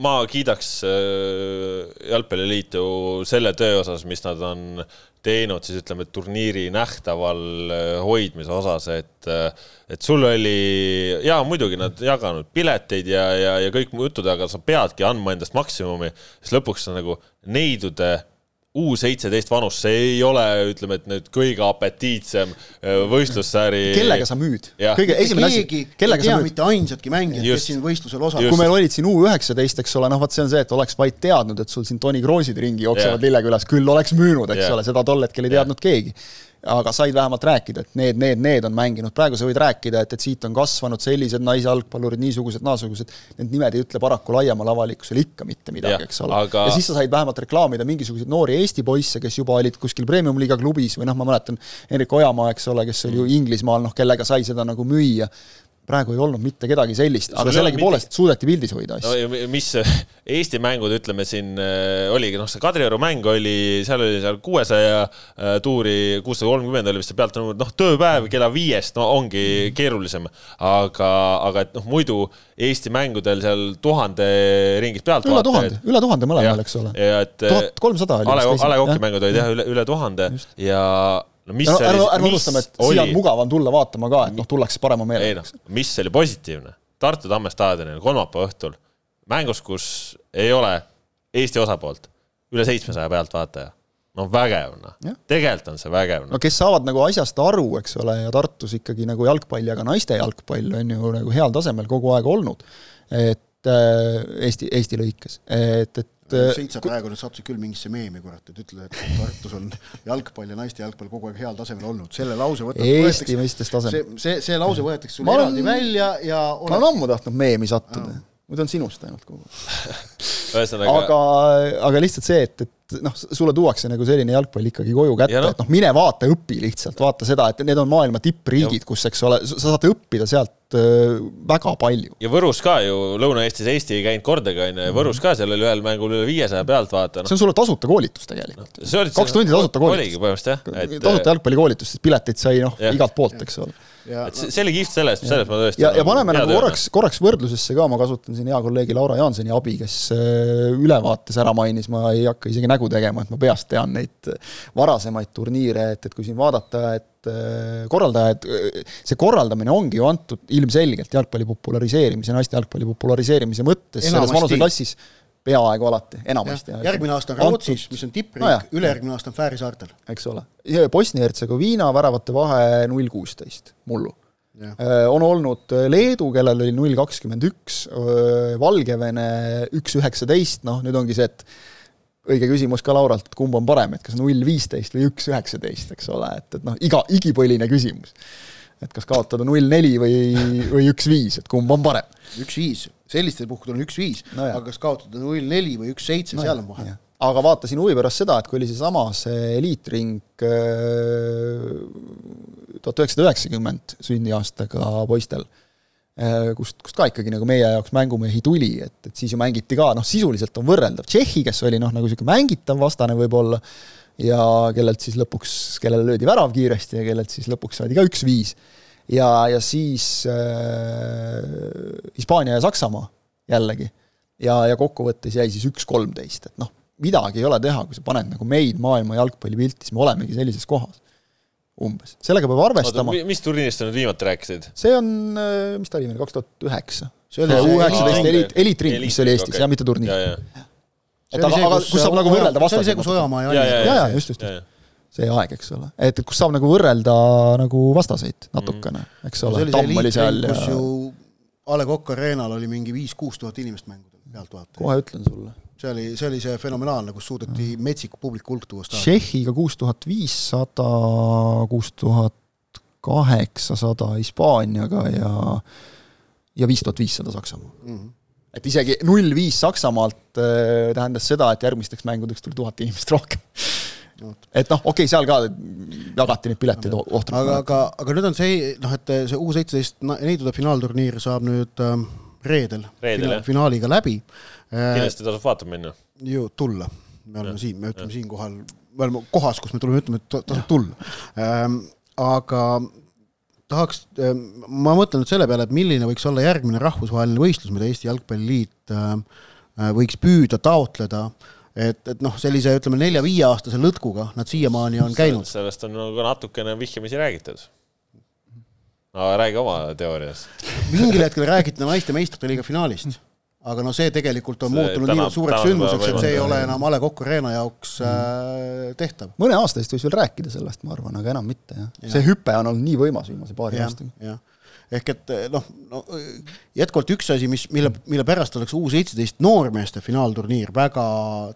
ma kiidaks äh, Jalgpalliliitu selle töö osas, mis nad on teinud siis ütleme, turniiri nähtaval äh, hoidmise osas, et äh, et sul oli, jaa, muidugi nad jaganud pileteid ja, ja, ja kõik jutud, aga sa peadki andma endast maksimumi, siis lõpuks sa nagu neidude U seitseteist vanus, see ei ole, ütleme, et nüüd kõige apetiitsem äh, võistlussääri. kellega sa müüd? kõige esimene asi, kellega sa müüd? mitte ainsatki mängijat, kes siin võistlusel osaleb. kui meil olid siin U üheksateist, eks ole, noh, vot see on see, et oleks vaid teadnud, et sul siin Toni Kroosid ringi jooksevad Lillekülas, küll oleks müünud, eks yeah. ole, seda tol hetkel ei teadnud keegi aga said vähemalt rääkida, et need, need, need on mänginud, praegu sa võid rääkida, et, et siit on kasvanud sellised naisjalgpallurid, niisugused, naasugused, need nimed ei ütle paraku laiemale avalikkusele ikka mitte midagi, eks ole. aga.... ja siis sa said vähemalt reklaamida mingisuguseid noori Eesti poisse, kes juba olid kuskil premium-liiga klubis või noh, ma mäletan, Henrik Ojamaa, eks ole, kes oli ju Inglismaal, noh, kellega sai seda nagu müüa praegu ei olnud mitte kedagi sellist, aga sellegipoolest suudeti pildis hoida asju no,. mis *laughs* Eesti mängud, ütleme siin äh, oligi, noh, see Kadrioru mäng oli, seal oli seal kuuesaja äh, tuuri, kuussada kolmkümmend oli vist see pealtnumber, noh, tööpäev kella viiest, no ongi keerulisem. aga, aga et noh, muidu Eesti mängudel seal tuhande ringis pealt üle tuhande, üle tuhande mõlemal, eks ole. tuhat kolmsada oli. A Le Coq'i mängud olid jah, üle, üle tuhande ja no mis no, oli, ärme, ärme unustame, et oli... siia on mugavam tulla vaatama ka, et noh, tullakse parema meelega. No, mis oli positiivne, Tartu Tamme staadionil kolmapäeva õhtul mängus, kus ei ole Eesti osapoolt, üle seitsmesaja pealtvaataja. no vägev noh, tegelikult on see vägev no.. no kes saavad nagu asjast aru, eks ole, ja Tartus ikkagi nagu jalgpall ja ka naiste jalgpall on ju nagu heal tasemel kogu aeg olnud, et äh, Eesti, Eesti lõikes, et, et siit sa praegu nüüd sattusid küll mingisse meemi, kurat, et ütled, et Tartus on jalgpall ja naiste jalgpall kogu aeg heal tasemel olnud, selle lause võtab Eesti mõistes tasem. see, see, see lause võetakse sul eraldi välja ja oleks... ma olen ammu tahtnud meemi sattuda muidu on sinust ainult kogu aeg *laughs* aga, aga lihtsalt see, et, et noh, sulle tuuakse nagu selline jalgpall ikkagi koju kätte no., et noh, mine vaata, õpi lihtsalt, vaata seda, et need on maailma tippriigid, kus, eks ole, sa saad õppida sealt äh, väga palju. ja Võrus ka ju, Lõuna-Eestis Eesti ei käinud kordagi, on ju, ja Võrus ka, seal oli ühel mängul üle viiesaja pealtvaata no.. see on sulle tasuta koolitus tegelikult no,. kaks tundi tasuta koolitust. oligi põhimõtteliselt jah et.... tasuta jalgpallikoolitust, sest pileteid sai noh, igalt poolt, eks ole et see, oli kihvt selles, selles ma tõesti ja, ja paneme nagu korraks, korraks võrdlusesse ka, ma kasutan siin hea kolleegi Laura Jaansoni abi, kes äh, ülevaates ära mainis, ma ei hakka isegi nägu tegema, et ma peast tean neid varasemaid turniire, et, et kui siin vaadata, et äh, korraldajad, see korraldamine ongi ju antud ilmselgelt jalgpalli populariseerimise, naiste jalgpalli populariseerimise mõttes Enamasti. selles vanuseklassis peaaegu alati, enamasti. järgmine aasta on Rootsis, mis on tippriik no, ülejärgmine aasta on Fääri saartel. eks ole. Bosnia-Hertsegoviina väravate vahe null kuusteist, mullu. Äh, on olnud Leedu, kellel oli null kakskümmend üks, äh, Valgevene üks üheksateist, noh nüüd ongi see, et õige küsimus ka Lauralt, et kumb on parem, et kas null viisteist või üks üheksateist, eks ole, et, et noh, iga, igipõline küsimus. et kas kaotada null neli või, või üks viis, et kumb on parem? üks viis sellistel puhkudel on üks-viis no, aga kas kaotada null neli või üks-seitse no, seal on vahe. aga vaatasin huvi pärast seda, et kui oli seesama see eliitring äh, tuhat üheksasada üheksakümmend sünniaastaga poistel, äh, kust, kust ka ikkagi nagu meie jaoks mängumehi tuli, et, et siis ju mängiti ka, noh, sisuliselt on võrreldav Tšehhi, kes oli noh, nagu niisugune mängitav vastane võib-olla, ja kellelt siis lõpuks, kellele löödi värav kiiresti ja kellelt siis lõpuks saadi ka üks-viis ja, ja siis äh, Hispaania ja Saksamaa jällegi. ja, ja kokkuvõttes jäi siis üks kolmteist, et noh, midagi ei ole teha, kui sa paned nagu meid maailma jalgpallipilti, siis me olemegi sellises kohas. umbes, sellega peab arvestama. mis turniirist sa nüüd viimati rääkisid? see on, äh, mis ta oli meil, kaks tuhat üheksa. see oli U üheksateist eliit, eliitring, mis oli Eestis okay., jah, mitte turniir. et aga, aga kus saab nagu võrrelda vastaseid. see oli see, kus Ojamaa ja Allis. jaa, jaa, just, just, just see aeg, eks ole. et, et kus saab nagu võrrelda nagu vastaseid natukene, mm. eks ole, Tamm oli seal ja ju A Le Coq Arena'l oli mingi viis-kuus tuhat inimest mängudel, pealtvaatajaid. kohe ütlen sulle. see oli, see oli see fenomenaalne, kus suudeti mm. metsik publiku hulk tuua staadioni. Tšehhiga kuus tuhat viissada, kuus tuhat kaheksasada Hispaaniaga ja ja viis tuhat viissada Saksamaa mm. -hmm et isegi null viis Saksamaalt äh, tähendas seda, et järgmisteks mängudeks tuli tuhat inimest rohkem et noh, okei okay,, seal ka jagati neid pileteid ohtralt. aga, aga, aga nüüd on see, noh, et see U seitseteist neidude finaalturniir saab nüüd äh, reedel, reedel fina, finaaliga läbi kindlasti tasub vaatama minna. ju, tulla. me oleme ja, siin, me ütleme siinkohal, me oleme kohas, kus me tuleme ütlema, et tasub tulla ähm,. aga tahaks, ähm, ma mõtlen nüüd selle peale, et milline võiks olla järgmine rahvusvaheline võistlus, mida Eesti Jalgpalliliit äh, äh võiks püüda taotleda äh, et, et noh, sellise ütleme nelja-viieaastase lõtkuga nad siiamaani on käinud. sellest on nagu natukene vihjamisi räägitud. no räägi oma teoorias. mingil hetkel räägiti naiste meistrite liiga finaalist, aga no see tegelikult on see muutunud nii suureks sündmuseks, et see ei ole enam A Le Coq Arena jaoks äh, tehtav. mõne aasta eest võis veel rääkida sellest, ma arvan, aga enam mitte jah ja.. see hüpe on olnud nii võimas viimase paari aastaga ehk et eh, noh, no jätkuvalt üks asi, mis, mille, mille pärast oleks U seitseteist noormeeste finaalturniir väga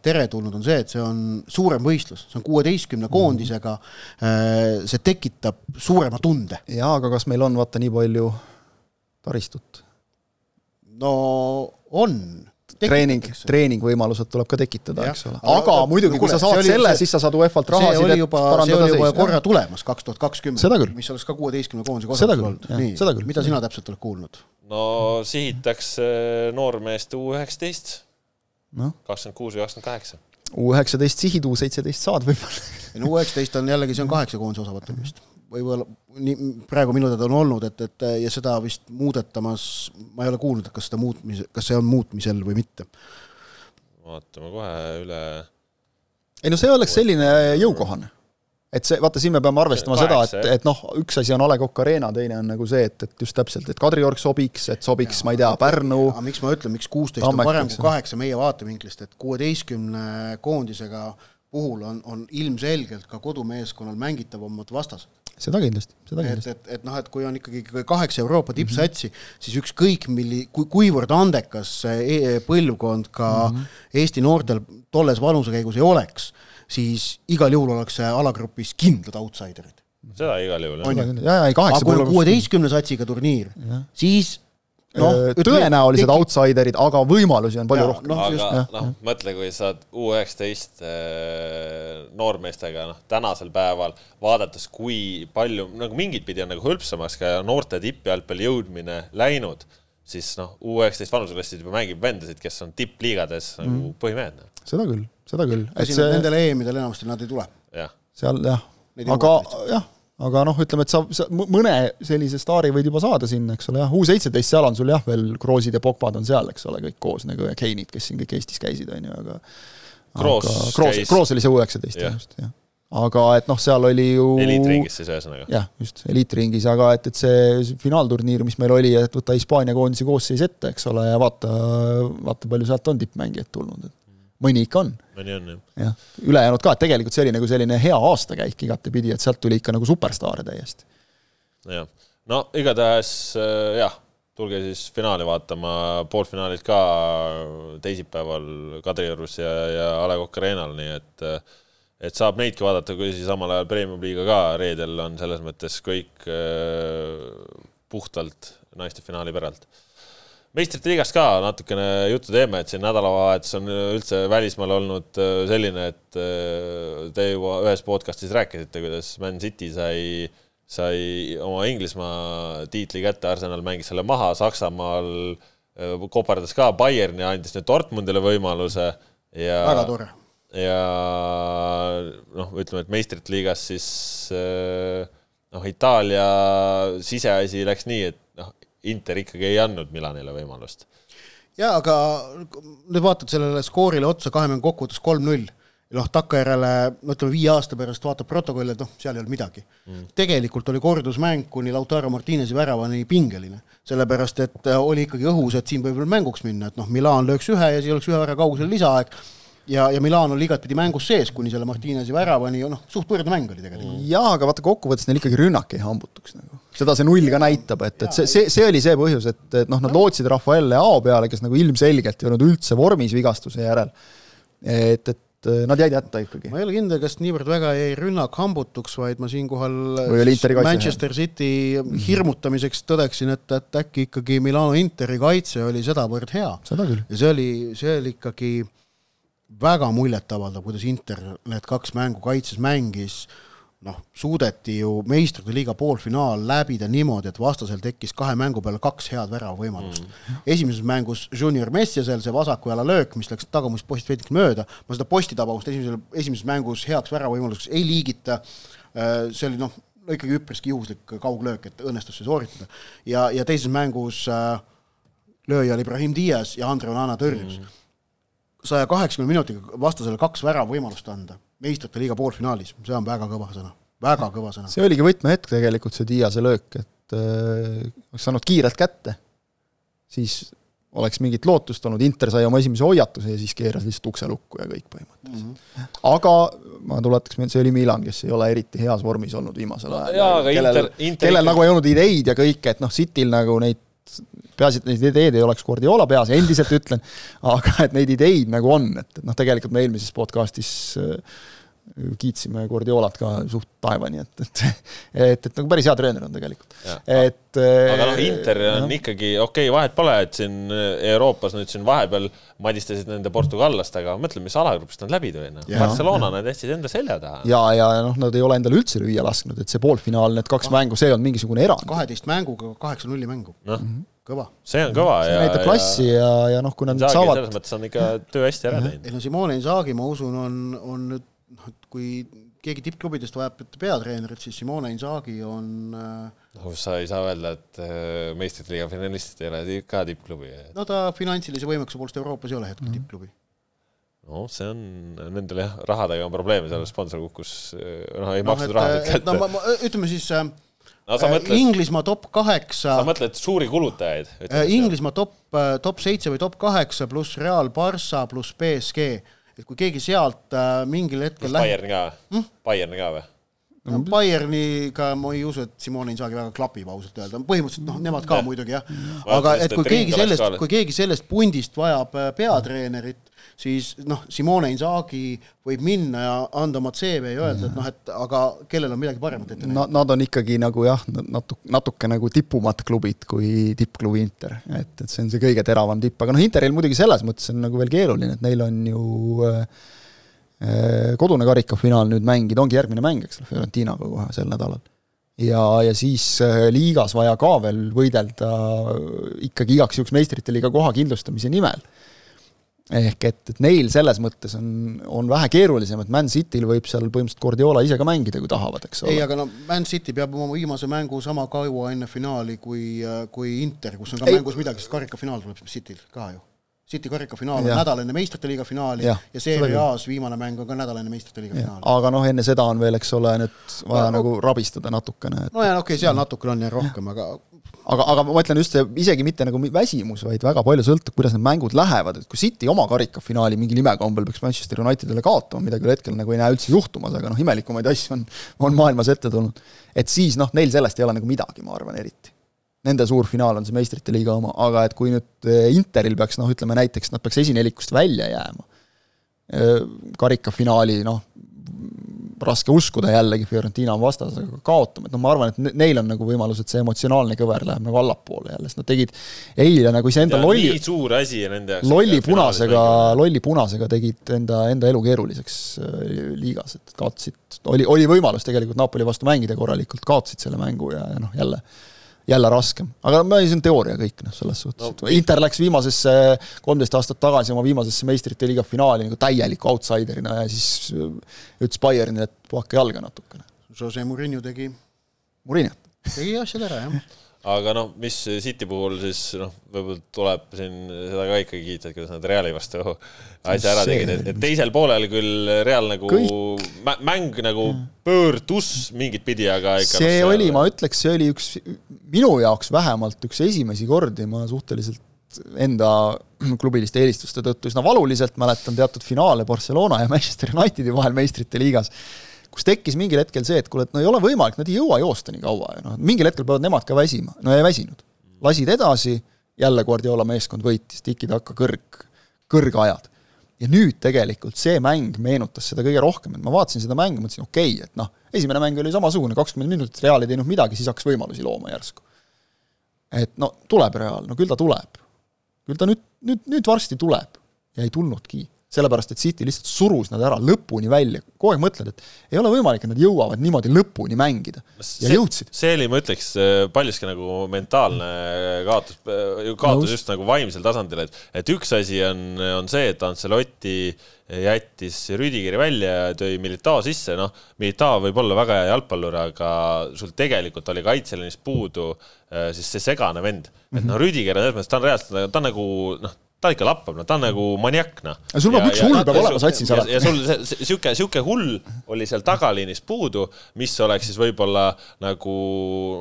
teretulnud, on see, et see on suurem võistlus, see on kuueteistkümne koondisega. Eh, see tekitab suurema tunde. jaa, aga kas meil on vaata nii palju taristut? no on treening, treeningvõimalused tuleb ka tekitada, eks ole. aga muidugi, kui sa saad oli, selle, siis sa saad UEFA-lt rahasid, et parandada see oli juba korra tulemas, kaks tuhat kakskümmend, mis oleks ka kuueteistkümne koondise koosolekul olnud. nii, mida sina täpselt oled kuulnud? no sihitakse noormeeste U üheksateist, kakskümmend kuus või kakskümmend kaheksa. U üheksateist sihid, U seitseteist saad võib-olla. ei no U üheksateist on jällegi, see on kaheksa koondise osavõttu vist võib-olla nii, praegu minu teada on olnud, et, et ja seda vist muudetamas, ma ei ole kuulnud, et kas seda muutmise, kas see on muutmisel või mitte. vaatame kohe üle. ei no see oleks selline jõukohane. et see, vaata, siin me peame arvestama Kaheksa, seda, et, et noh, üks asi on A Le Coq Arena, teine on nagu see, et, et just täpselt, et Kadriorg sobiks, et sobiks, ma ei tea, Pärnu. aga miks ma ütlen, miks kuusteist on parem kui kaheksa meie vaatevinklist, et kuueteistkümne koondisega puhul on, on ilmselgelt ka kodumeeskonnal mängitavamad vastased seda kindlasti, seda kindlasti. et, et, et noh, et kui on ikkagi kaheksa Euroopa tippsatsi mm, -hmm. siis ükskõik milli-, kui, kuivõrd andekas see e põlvkond ka mm -hmm. Eesti noortel tolles vanusekäigus ei oleks, siis igal juhul ollakse alagrupis kindlad outsiderid. seda igal juhul, aga kui on kuueteistkümne satsiga turniir, siis no, tõenäolised teki... outsiderid, aga võimalusi on palju ja, rohkem no,. aga noh, mõtle, kui sa oled U üheksateist äh, noormeestega, noh, tänasel päeval vaadates, kui palju, nagu mingit pidi on nagu hõlpsamaks ka noorte tippjalgpalli jõudmine läinud, siis noh, U üheksateist vanuseklassid juba mängib vendasid, kes on tippliigades nagu mm. põhimehed. Noh. seda küll, seda küll. See... Nendel EM-idel enamasti nad ei tule. seal jah, aga jah aga noh, ütleme, et sa, sa mõne sellise staari võid juba saada sinna, eks ole, jah, U seitseteist, seal on sul jah, veel Kroosid ja Pogvad on seal, eks ole, kõik koos nagu ja Keinid, kes siin kõik Eestis käisid, on ju, aga Kroos Kroos, Kroos oli see U üheksateist, just, jah. aga et noh, seal oli ju eliitringis siis ühesõnaga? jah, just, eliitringis, aga et, et see finaalturniir, mis meil oli, et võtta Hispaania koondise koosseis ette, eks ole, ja vaata, vaata, palju sealt on tippmängijaid tulnud, et mõni ikka on. mõni on, jah. jah, ülejäänud ka, et tegelikult see oli nagu selline hea aastakäik igatepidi, et sealt tuli ikka nagu superstaare täiesti. jah, no igatahes äh, jah, tulge siis finaali vaatama, poolfinaalid ka teisipäeval Kadriorus ja, ja A Le Coq Arena'l, nii et et saab neidki vaadata, kui siis samal ajal Premium-liiga ka reedel on selles mõttes kõik äh, puhtalt naiste finaali päralt meistrite liigast ka natukene juttu teeme, et siin nädalavahetus on üldse välismaal olnud äh, selline, et äh, te juba ühes podcastis rääkisite, kuidas Man City sai, sai oma Inglismaa tiitli kätte, Arsenal mängis selle maha, Saksamaal äh, kopardas ka Bayerni, andis nüüd Dortmundile võimaluse ja väga tore. ja noh, ütleme, et meistrite liigas siis noh, Itaalia siseasi läks nii, et Inter ikkagi ei andnud Milanile võimalust. jaa, aga nüüd vaatad sellele skoorile otsa, kahe mängu kokkuvõttes kolm-null, noh, takkajärjele, no ütleme, viie aasta pärast vaatab protokolli, et noh, seal ei olnud midagi. Mm.. tegelikult oli kordusmäng kuni Lautaro Martinezi väravani pingeline, sellepärast et äh, oli ikkagi õhus, et siin võib veel mänguks minna, et noh, Milan lööks ühe ja siis oleks ühe värava kaugusel lisaaeg ja, ja Milan oli igatpidi mängus sees kuni selle Martinezi väravani ja noh, suht võrdne mäng oli tegelikult. jaa, aga vaata kokkuvõttes neil ikkagi rünnak ei hambutuks nagu. seda see null ka näitab, et, et see, see, see oli see põhjus, et, et noh, nad lootsid Rafael Leao peale, kes nagu ilmselgelt ei olnud üldse vormis vigastuse järel. et, et nad jäid hätta ikkagi. ma ei ole kindel, kas niivõrd väga jäi rünnak hambutuks, vaid ma siinkohal Manchester City hirmutamiseks tõdeksin, et, et äkki ikkagi Milano Interi kaitse oli sedavõrd hea. ja see oli, see oli ikkagi väga muljetavaldav, kuidas Inter need kaks mängu kaitses mängis, noh, suudeti ju meistrite liiga poolfinaal läbida niimoodi, et vastasel tekkis kahe mängu peale kaks head väravavõimalust mm.. esimeses mängus Junior Messiasel see vasaku jala löök, mis läks tagumisest postist veidike mööda, ma seda posti tabamust esimesel, esimeses mängus heaks väravavõimaluseks ei liigita, äh, see oli noh, ikkagi üpriski juhuslik kauglöök, et õnnestus see sooritada. ja, ja teises mängus äh, lööja oli Ibrahim Diaz ja Andre Onana tõrjus mm saja kaheksakümne minutiga vastasele kaks väravvõimalust anda meistrite liiga poolfinaalis, see on väga kõva sõna, väga kõva sõna. see oligi võtmehetk tegelikult, see Diase löök, et äh, oleks saanud kiirelt kätte, siis oleks mingit lootust olnud, Inter sai oma esimese hoiatuse ja siis keeras lihtsalt ukse lukku ja kõik põhimõtteliselt mm. -hmm. aga ma tuletaks meelde, see oli Milan, kes ei ole eriti heas vormis olnud viimasel no, ajal. kellel, kellel nagu ei olnud ideid ja kõike, et noh, Cityl nagu neid peaasi, et neid ideid ei oleks Guardiola peas, endiselt ütlen, aga et neid ideid nagu on, et, et noh, tegelikult me eelmises podcastis äh, kiitsime Guardiolat ka suht taevani, et, et et, et nagu päris hea treener on tegelikult. et aga noh, Inter on ja. ikkagi, okei okay,, vahet pole, et siin Euroopas nüüd siin vahepeal madistasid nende portugallastega, mõtle, mis alagrupist nad läbi tulid, noh. Barcelona nad jätsid enda selja taha. ja, ja noh, nad ei ole endale üldse lüüa lasknud, et see poolfinaal, need kaks mängu, see on mingisugune erand. kaheteist mänguga kaheksa-nulli mängu no. Mm -hmm kõva. see on kõva see ja näitab klassi ja, ja, ja noh, kui nad saavad selles mõttes on ikka töö hästi ära teinud. ei no Simone Inzaghi, ma usun, on, on nüüd noh, et kui keegi tippklubidest vajab peatreenerit, siis Simone Inzaghi on noh, sa ei saa öelda, et äh, meistrite liiga finalistid ei ole ka tippklubi. no ta finantsilise võimekuse poolest Euroopas ei ole hetkel mm. tippklubi. no see on, nendel jah, rahadega on probleeme, seal sponsor kukkus, äh, noh, ei no, maksnud rahasid kätte. no ma, ma, ütleme siis äh, no, mõtled, Inglismaa top kaheksa. sa mõtled suuri kulutajaid? Inglismaa top, top seitse või top kaheksa pluss Real, Barca pluss BSG et kui keegi sealt äh, mingil hetkel läheb Bayerni ka hm?, Bayerni ka või? No Bayerniga ma ei usu, et Simone Inzaghi väga klapib ausalt öelda, põhimõtteliselt noh, nemad ka ja. muidugi jah, aga et kui keegi sellest, kui keegi sellest pundist vajab äh, peatreenerit, siis noh, Simone Inzaghi võib minna ja anda oma CV ja öelda, et noh, et aga kellel on midagi paremat ette näidata. Nad on ikkagi nagu jah, natuke, natuke nagu tipumad klubid kui tippklubi Inter, et, et see on see kõige teravam tipp, aga noh, Interil muidugi selles mõttes on nagu veel keeruline, et neil on ju äh, kodune karikafinaal nüüd mängida, ongi järgmine mäng, eks ole, Fiorentinaga kohe sel nädalal ja, ja siis äh, liigas vaja ka veel võidelda ikkagi igaks juhuks meistrite liiga koha kindlustamise nimel ehk et, et neil selles mõttes on, on vähe keerulisem, et Man Cityl võib seal põhimõtteliselt Guardiola ise ka mängida, kui tahavad, eks ole. ei, aga no Man City peab oma viimase mängu sama kaua enne finaali kui, kui Inter, kus on ka ei. mängus midagi, sest karikafinaal tuleb Cityl ka ju. City karikafinaal on nädal enne meistrite liiga finaali ja, ja Serie A-s viimane mäng on ka nädal enne meistrite liiga finaali. aga noh, enne seda on veel, eks ole, nüüd vaja no, nagu rabistada natukene et.... no ja okei okay,, seal natukene on ja rohkem, aga aga, aga ma mõtlen just see, isegi mitte nagu väsimus, vaid väga palju sõltub, kuidas need mängud lähevad, et kui City oma karikafinaali mingil imekombel peaks Manchester Unitedile kaotama, mida küll hetkel nagu ei näe üldse juhtumas, aga noh, imelikumaid asju on, on maailmas ette tulnud, et siis noh, neil sellest ei ole nagu midagi, ma arvan, eriti. Nende suur finaal on see meistrite liiga oma, aga et kui nüüd eh, Interil peaks noh, ütleme näiteks nad peaks esinelikust välja jääma, eh, karikafinaali noh, raske uskuda jällegi, Fiorentina on vastasega kaotama, et noh, ma arvan, et neil on nagu võimalus, et see emotsionaalne kõver läheb nagu allapoole jälle, sest nad tegid eile nagu iseenda lolli nii suur asi nende jaoks. lolli punasega, lolli punasega tegid enda, enda elu keeruliseks äh, liigas, et kaotasid, oli, oli võimalus tegelikult Napoli vastu mängida korralikult, kaotasid selle mängu ja, ja noh, jälle jälle raskem, aga no see on teooria kõik, noh, selles suhtes no,, Inter läks viimasesse, kolmteist aastat tagasi oma viimasesse meistrite liiga finaali nagu täieliku outsiderina ja siis äh, ütles Bayernile, et puhake jalga natukene. Jose Murillo tegi Murillo. tegi asjad ära, jah *laughs* aga noh, mis City puhul siis noh, võib-olla tuleb siin seda ka ikkagi kiita, et kuidas nad Reali vastu *laughs* asja ära tegid, et, teisel poolel küll Real nagu Kõik... mäng nagu pöördus mingit pidi, aga ikka see no, oli, ma ütleks, see oli üks, minu jaoks vähemalt üks esimesi kordi, ma suhteliselt enda *clears throat* klubiliste eelistuste tõttu üsna valuliselt mäletan teatud finaale Barcelona ja Manchester Unitedi vahel meistrite liigas kus tekkis mingil hetkel see, et kuule, et no ei ole võimalik, nad ei jõua joosta nii kaua ja noh, mingil hetkel peavad nemad ka väsima, no ei väsinud. lasid edasi, jälle Guardiola meeskond võitis, tiki-taka kõrg, kõrgajad. ja nüüd tegelikult see mäng meenutas seda kõige rohkem, et ma vaatasin seda mängu, mõtlesin okei okay,, et noh, esimene mäng oli samasugune, kakskümmend minutit Real ei teinud midagi, siis hakkas võimalusi looma järsku. et no tuleb Real, no küll ta tuleb. küll ta nüüd, nüüd, nüüd varsti tuleb ja ei tulnudki sellepärast et City lihtsalt surus nad ära lõpuni välja, kogu aeg mõtled, et ei ole võimalik, et nad jõuavad niimoodi lõpuni mängida ja jõudsid. see oli, ma ütleks, paljuski nagu mentaalne kaotus, kaotus Nõus. just nagu vaimsel tasandil, et, et üks asi on, on see, et Ancelotti jättis Rüdigeri välja ja tõi Militao sisse, noh, Militao võib olla väga hea jalgpallur, aga sul tegelikult oli kaitseliinist puudu äh, siis see segane vend. et noh, Rüdiger on selles mõttes, ta on reaalselt, ta on nagu noh, ta ikka lappab, no ta on nagu maniak, noh. sul peab üks hull peab olema satsis alati. ja sul sihuke, sihuke hull oli seal tagaliinis puudu, mis oleks siis võib-olla nagu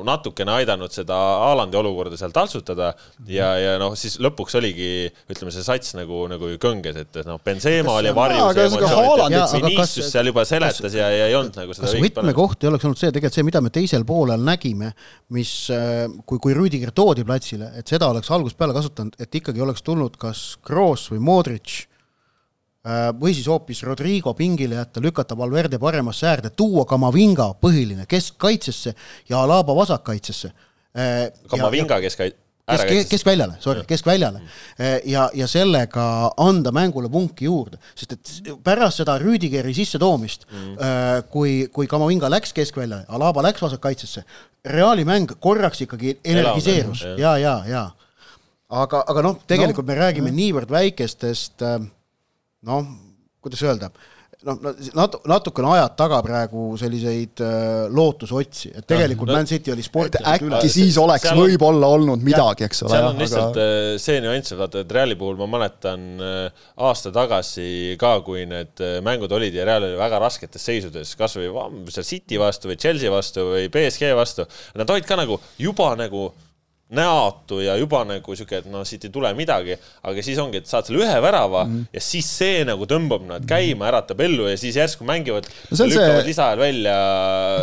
natukene aidanud seda Aalandi olukorda seal taltsutada ja, ja noh, siis lõpuks oligi, ütleme, see sats nagu, nagu kõnges, et noh, Benzema oli varjus Vinicius seal juba seletas kas, ja, ja ei olnud nagu seda kas võtmekoht ei oleks olnud see tegelikult see, mida me teisel poolel nägime, mis, äh, kui, kui Rüdiger toodi platsile, et seda oleks algusest peale kasutanud, et ikkagi oleks tulnud ka kas Kroos või Modric äh, või siis hoopis Rodrigo pingile jätta, lükata Valverde paremasse äärde, tuua Kamavinga põhiline keskkaitsesse ja Alaba vasakkaitsesse. Äh, Kamavinga keskkaitse kesk, keskväljale, sorry, keskväljale. Äh, ja, ja sellega anda mängule punki juurde, sest et pärast seda Rüdigeri sissetoomist mm., kui, kui Kamavinga läks keskväljale, Alaba läks vasakkaitsesse, Reali mäng korraks ikkagi energiseerus. Ja, ja, ja, ja aga, aga noh, tegelikult no, me räägime no. niivõrd väikestest äh, noh, kuidas öelda, noh, nat-, natukene ajad taga praegu selliseid äh, lootusotsi, et tegelikult no, Man City oli sportlikult äkki üle. siis oleks võib-olla olnud midagi, eks ole. seal on lihtsalt aga... Äh, see nüanss, vaata, et Reali puhul ma mäletan aasta tagasi ka, kui need mängud olid ja Real oli väga rasketes seisudes, kasvõi seal City vastu või Chelsea vastu või BSG vastu, nad olid ka nagu juba nagu näotu ja juba nagu sihuke, et no siit ei tule midagi, aga siis ongi, et saad selle ühe värava mm -hmm. ja siis see nagu tõmbab nad käima, äratab ellu ja siis järsku mängivad no, lükkavad see... lisaajal välja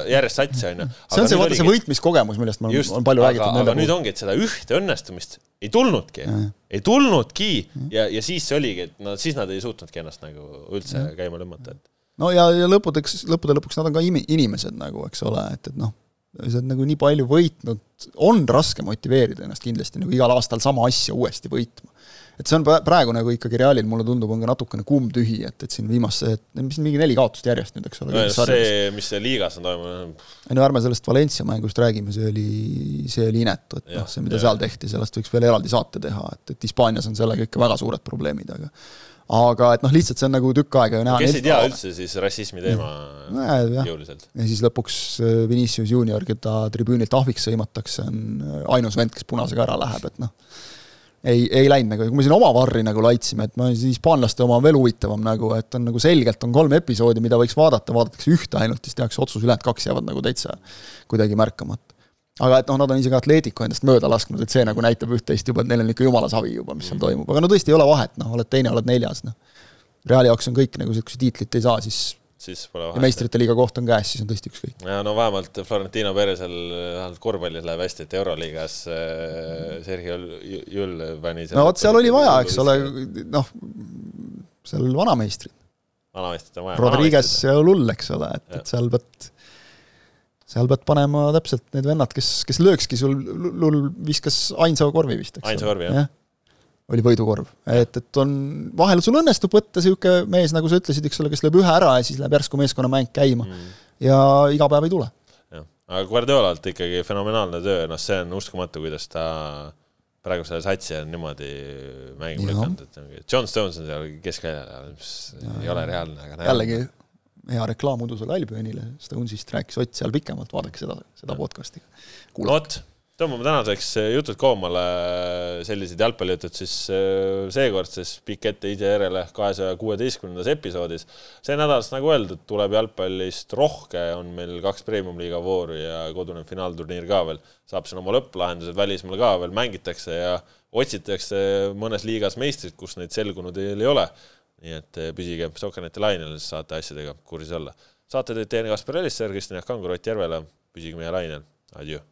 järjest satsi, onju. see on see, vaata see võitmiskogemus, millest ma just, olen palju räägitud. aga nüüd ongi, et seda ühte õnnestumist ei tulnudki, ei tulnudki ja, ja siis see oligi, et no siis nad ei suutnudki ennast nagu üldse ja. käima tõmmata, et no ja, ja lõpudeks, lõppude lõpuks nad on ka inimesed nagu, eks ole, et, et noh, sa oled nagu nii palju võitnud, on raske motiveerida ennast kindlasti nagu igal aastal sama asja uuesti võitma. et see on praegu nagu ikkagi Realil, mulle tundub, on ka natukene kummtühi, et, et siin viimase, mis mingi neli kaotust järjest nüüd, eks ole see, mis see liigas on toimunud. ei no ärme sellest Valencia mängust räägime, see oli, see oli inetu, et noh, see, mida ja. seal tehti, sellest võiks veel eraldi saate teha, et, et Hispaanias on sellega ikka väga suured probleemid, aga aga et noh, lihtsalt see on nagu tükk aega ju näha. kes ei tea üldse siis rassismi teema no, jõuliselt. ja siis lõpuks äh, Vinicius Junior, keda tribüünilt ahviks sõimatakse, on äh, ainus vend, kes punasega ära läheb, et noh, ei, ei läinud nagu, kui me siin oma varri nagu laitsime, et ma siis hispaanlaste oma on veel huvitavam nagu, et on nagu selgelt on kolm episoodi, mida võiks vaadata, vaadatakse ühte ainult, siis tehakse otsus, ülejäänud kaks jäävad nagu täitsa kuidagi märkamata aga et noh, nad on isegi Atletico endast mööda lasknud, et see nagu näitab üht-teist juba, et neil on ikka jumala savi juba, mis seal mm. toimub, aga no tõesti ei ole vahet, noh, oled teine, oled neljas, noh. Reali jaoks on kõik nagu niisuguse tiitlit ei saa, siis siis pole vahet. meistrite liiga koht on käes, siis on tõesti ükskõik. ja no vähemalt Florentino Perezel vähemalt korvpallis läheb hästi, et Euroliigas äh, Sergei Jull pani no vot, seal oli vaja, eks ole, noh, seal vanameistrid. vanameistrit on vaja. Rodriguez ja Lull, eks ole, et, et seal pead seal pead panema täpselt need vennad, kes, kes löökski sul, Lull viskas ainsa korvi vist, eks ainsa korvi, jah ja.? oli võidukorv, et, et on, vahel sul õnnestub võtta niisugune mees, nagu sa ütlesid, eks ole, kes lööb ühe ära ja siis läheb järsku meeskonnamäng käima mm. ja iga päev ei tule. jah, aga Guardiolalt ikkagi fenomenaalne töö, noh, see on uskumatu, kuidas ta praegu selle satsi on niimoodi mängima lükanud, et John Stones on seal keskväljal, mis ja, ei ole reaalne, aga jällegi hea reklaam udusele Albionile, Stonesist rääkis Ott seal pikemalt, vaadake seda, seda podcast'i. vot, tõmbame tänaseks jutud koomale, sellised jalgpallijutud siis äh, seekordses pikk ette ise järele kahesaja kuueteistkümnendas episoodis. see nädal, nagu öeldud, tuleb jalgpallist rohke, on meil kaks premium-liiga vooru ja kodune finaalturniir ka veel. saab siin oma lõpplahendused välismaal ka veel mängitakse ja otsitakse mõnes liigas meistrit, kus neid selgunud ei ole nii et eh, püsige Sokkerneti lainel, siis saate asjadega kursis olla. saate teid teine Kaspar Elisser, Kristjan Jaak Kangur, Ott Järvela, püsige meie lainel, adjöö